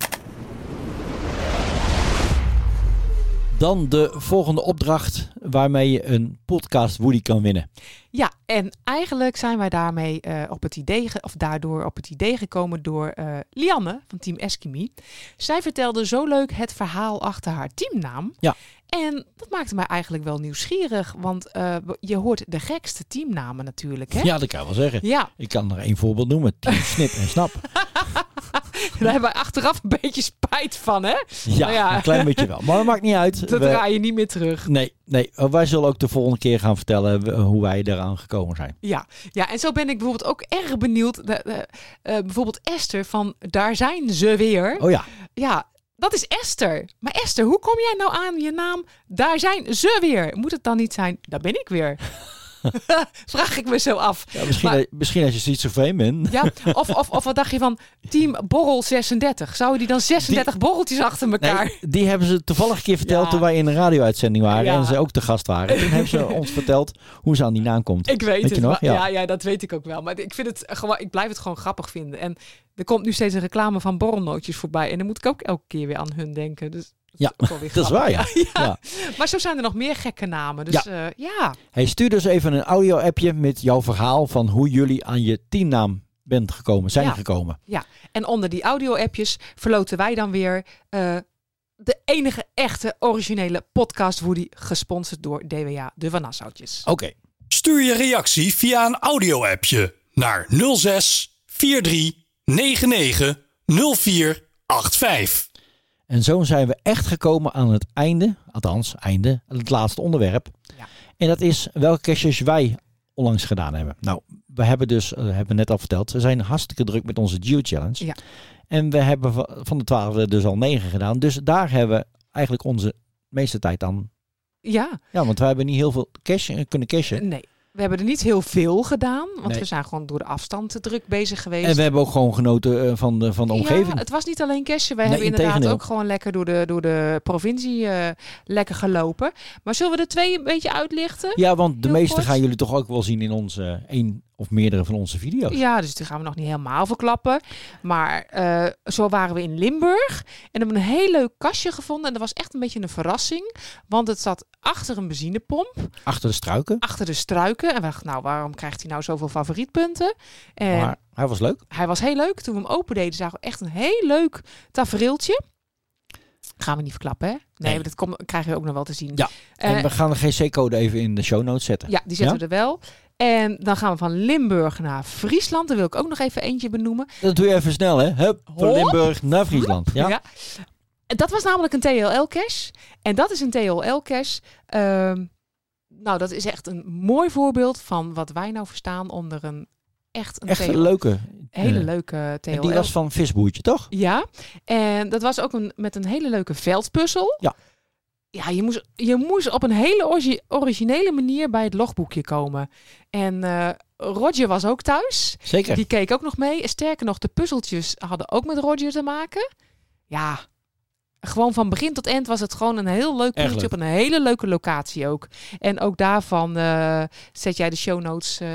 Dan de volgende opdracht waarmee je een podcast Woody kan winnen. Ja, en eigenlijk zijn wij daarmee eh, op het idee, of daardoor op het idee gekomen door eh, Lianne van Team Eskimi. Zij vertelde zo leuk het verhaal achter haar teamnaam. Ja. En dat maakte mij eigenlijk wel nieuwsgierig, want eh, je hoort de gekste teamnamen natuurlijk. Hè? Ja, dat kan wel zeggen. Ja. Ik kan er één voorbeeld noemen. Team Snip en Snap. [laughs] [laughs] Daar hebben wij achteraf een beetje spijt van, hè? Ja, een klein beetje wel. Maar dat maakt niet uit. [laughs] Dat We- draai je niet meer terug. Nee, nee, eh, wij zullen ook de volgende keer gaan vertellen eh, hoe wij eraan gekomen zijn. Ja. ja, en zo ben ik bijvoorbeeld ook erg benieuwd. De, eh, bijvoorbeeld Esther van Daar zijn ze weer. Oh ja. Ja, dat is Esther. Maar Esther, hoe kom jij nou aan je naam? Daar zijn ze weer. Moet het dan niet zijn? Daar ben ik weer. [laughs] [laughs] Vraag ik me zo af. Ja, misschien, Maar- misschien als je ziet zo vreemd bent. Ja, of, of, of wat dacht je van Team Borrel 36? Zouden die dan 36 borreltjes achter elkaar? Nee, die hebben ze toevallig een keer verteld Ja. toen wij in een radio-uitzending waren Ja. en ze ook te gast waren. Toen hebben ze [laughs] ons verteld hoe ze aan die naam komt. Ik weet, het. nog? maar- ja. Ja, dat weet ik ook wel. Maar ik, vind het gewoon, ik blijf het gewoon grappig vinden. En er komt nu steeds een reclame van borrelnootjes voorbij. En dan moet ik ook elke keer weer aan hun denken. Dus Ja, dat is [laughs] waar, [laughs] ja. Ja. Maar zo zijn er nog meer gekke namen. Dus Ja. ja. ja. Hey, stuur dus even een audio-appje met jouw verhaal van hoe jullie aan je teamnaam bent gekomen, zijn Ja. gekomen. Ja, en onder die audio-appjes verloten wij dan weer eh, de enige echte originele podcast Woody, gesponsord door DWA De Van Nassautjes. Oké. Stuur je reactie via een audio-appje naar 06 43 99 04 85. En zo zijn we echt gekomen aan het einde, althans einde, het laatste onderwerp. En dat is welke caches wij onlangs gedaan hebben. Nou, we hebben dus, eh, hebben we net al verteld, we zijn hartstikke druk met onze Geo Challenge. Ja. En we hebben va- van de twaalf dus al negen gedaan. Dus daar hebben we eigenlijk onze meeste tijd aan. Ja, Ja, want wij hebben niet heel veel cash eh, kunnen cashen. nee. We hebben er niet heel veel gedaan, want Nee. we zijn gewoon door de afstand te druk bezig geweest. En we hebben ook gewoon genoten eh, van de, van de omgeving. Ja, het was niet alleen cashen. Wij Nee, hebben inderdaad ook gewoon lekker door de, door de provincie eh, lekker gelopen. Maar zullen we de twee een beetje uitlichten? Ja, want de Heel meeste kort. gaan jullie toch ook wel zien in onze één of meerdere van onze video's. Ja, dus die gaan we nog niet helemaal verklappen. Maar eh, zo waren we in Limburg en hebben een heel leuk kastje gevonden. En dat was echt een beetje een verrassing. Want het zat achter een benzinepomp, Achter de struiken. achter de struiken. En we dachten, nou, waarom krijgt hij nou zoveel favorietpunten? En Maar hij was leuk. hij was heel leuk. Toen we hem opendeden, zagen we echt een heel leuk tafereeltje. Gaan we niet verklappen, hè? Nee, Nee. dat kom, krijgen we ook nog wel te zien. Ja, Eh, en we gaan de GC-code even in de show notes zetten. Ja, die zetten we er wel. En dan gaan we van Limburg naar Friesland. Daar wil ik ook nog even eentje benoemen. Dat doe je even snel, hè? Hup, van Hop. Limburg naar Friesland. Ja? Dat was namelijk een TLL-cache. En dat is een TLL-cache. ehm, nou, dat is echt een mooi voorbeeld van wat wij nou verstaan onder een echt een Echt een TL leuke. hele eh, leuke TLL. En die was van Visboertje, toch? Ja, en dat was ook een, met een hele leuke veldpuzzel. Ja. Ja, je moest, je moest op een hele originele manier bij het logboekje komen. En eh, Roger was ook thuis. Zeker. Die keek ook nog mee. Sterker nog, de puzzeltjes hadden ook met Roger te maken. Ja, gewoon van begin tot eind was het gewoon een heel leuk puzzeltje op een hele leuke locatie ook. En ook daarvan eh, zet jij de show notes. eh,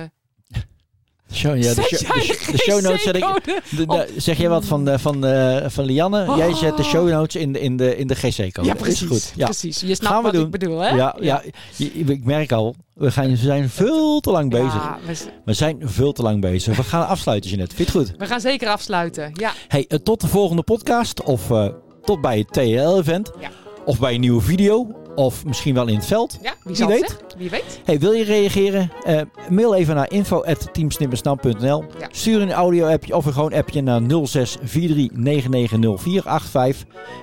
Show, ja, de, show, jij de, de de show notes zet ik. De- zeg jij wat van, de, van, van Lianne? Jij zet de show notes in de, in de, in de GC-code. Ja, precies. Is goed. Ja. Precies. Je snapt wat doen. ik bedoel, hè? Ja, ja. Ik merk al, we, gaan, we zijn veel te lang bezig. Ja, we, We zijn veel te lang bezig. We gaan afsluiten, Jeanette. Vind je het goed? we gaan zeker afsluiten. Ja. Hey, eh, tot de volgende podcast. Of eh, tot bij het TL-event. Ja. Of bij een nieuwe video. Of misschien wel in het veld. Ja, wie Wie zal het weet. zeggen? Wie weet. Hey, wil je reageren? Eh, mail even naar info.teamsnippersnam.nl Ja. Stuur een audio-appje of een gewoon appje naar 0643990485.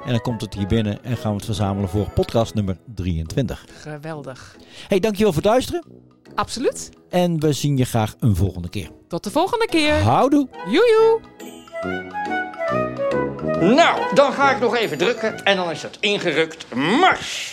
En dan komt het hier binnen en gaan we het verzamelen voor podcast nummer 23. Geweldig. Hey, dankjewel voor het luisteren. Absoluut. En we zien je graag een volgende keer. Tot de volgende keer. Houdoe. Joejoe. Nou, dan ga ik nog even drukken en dan is het ingerukt. Mars!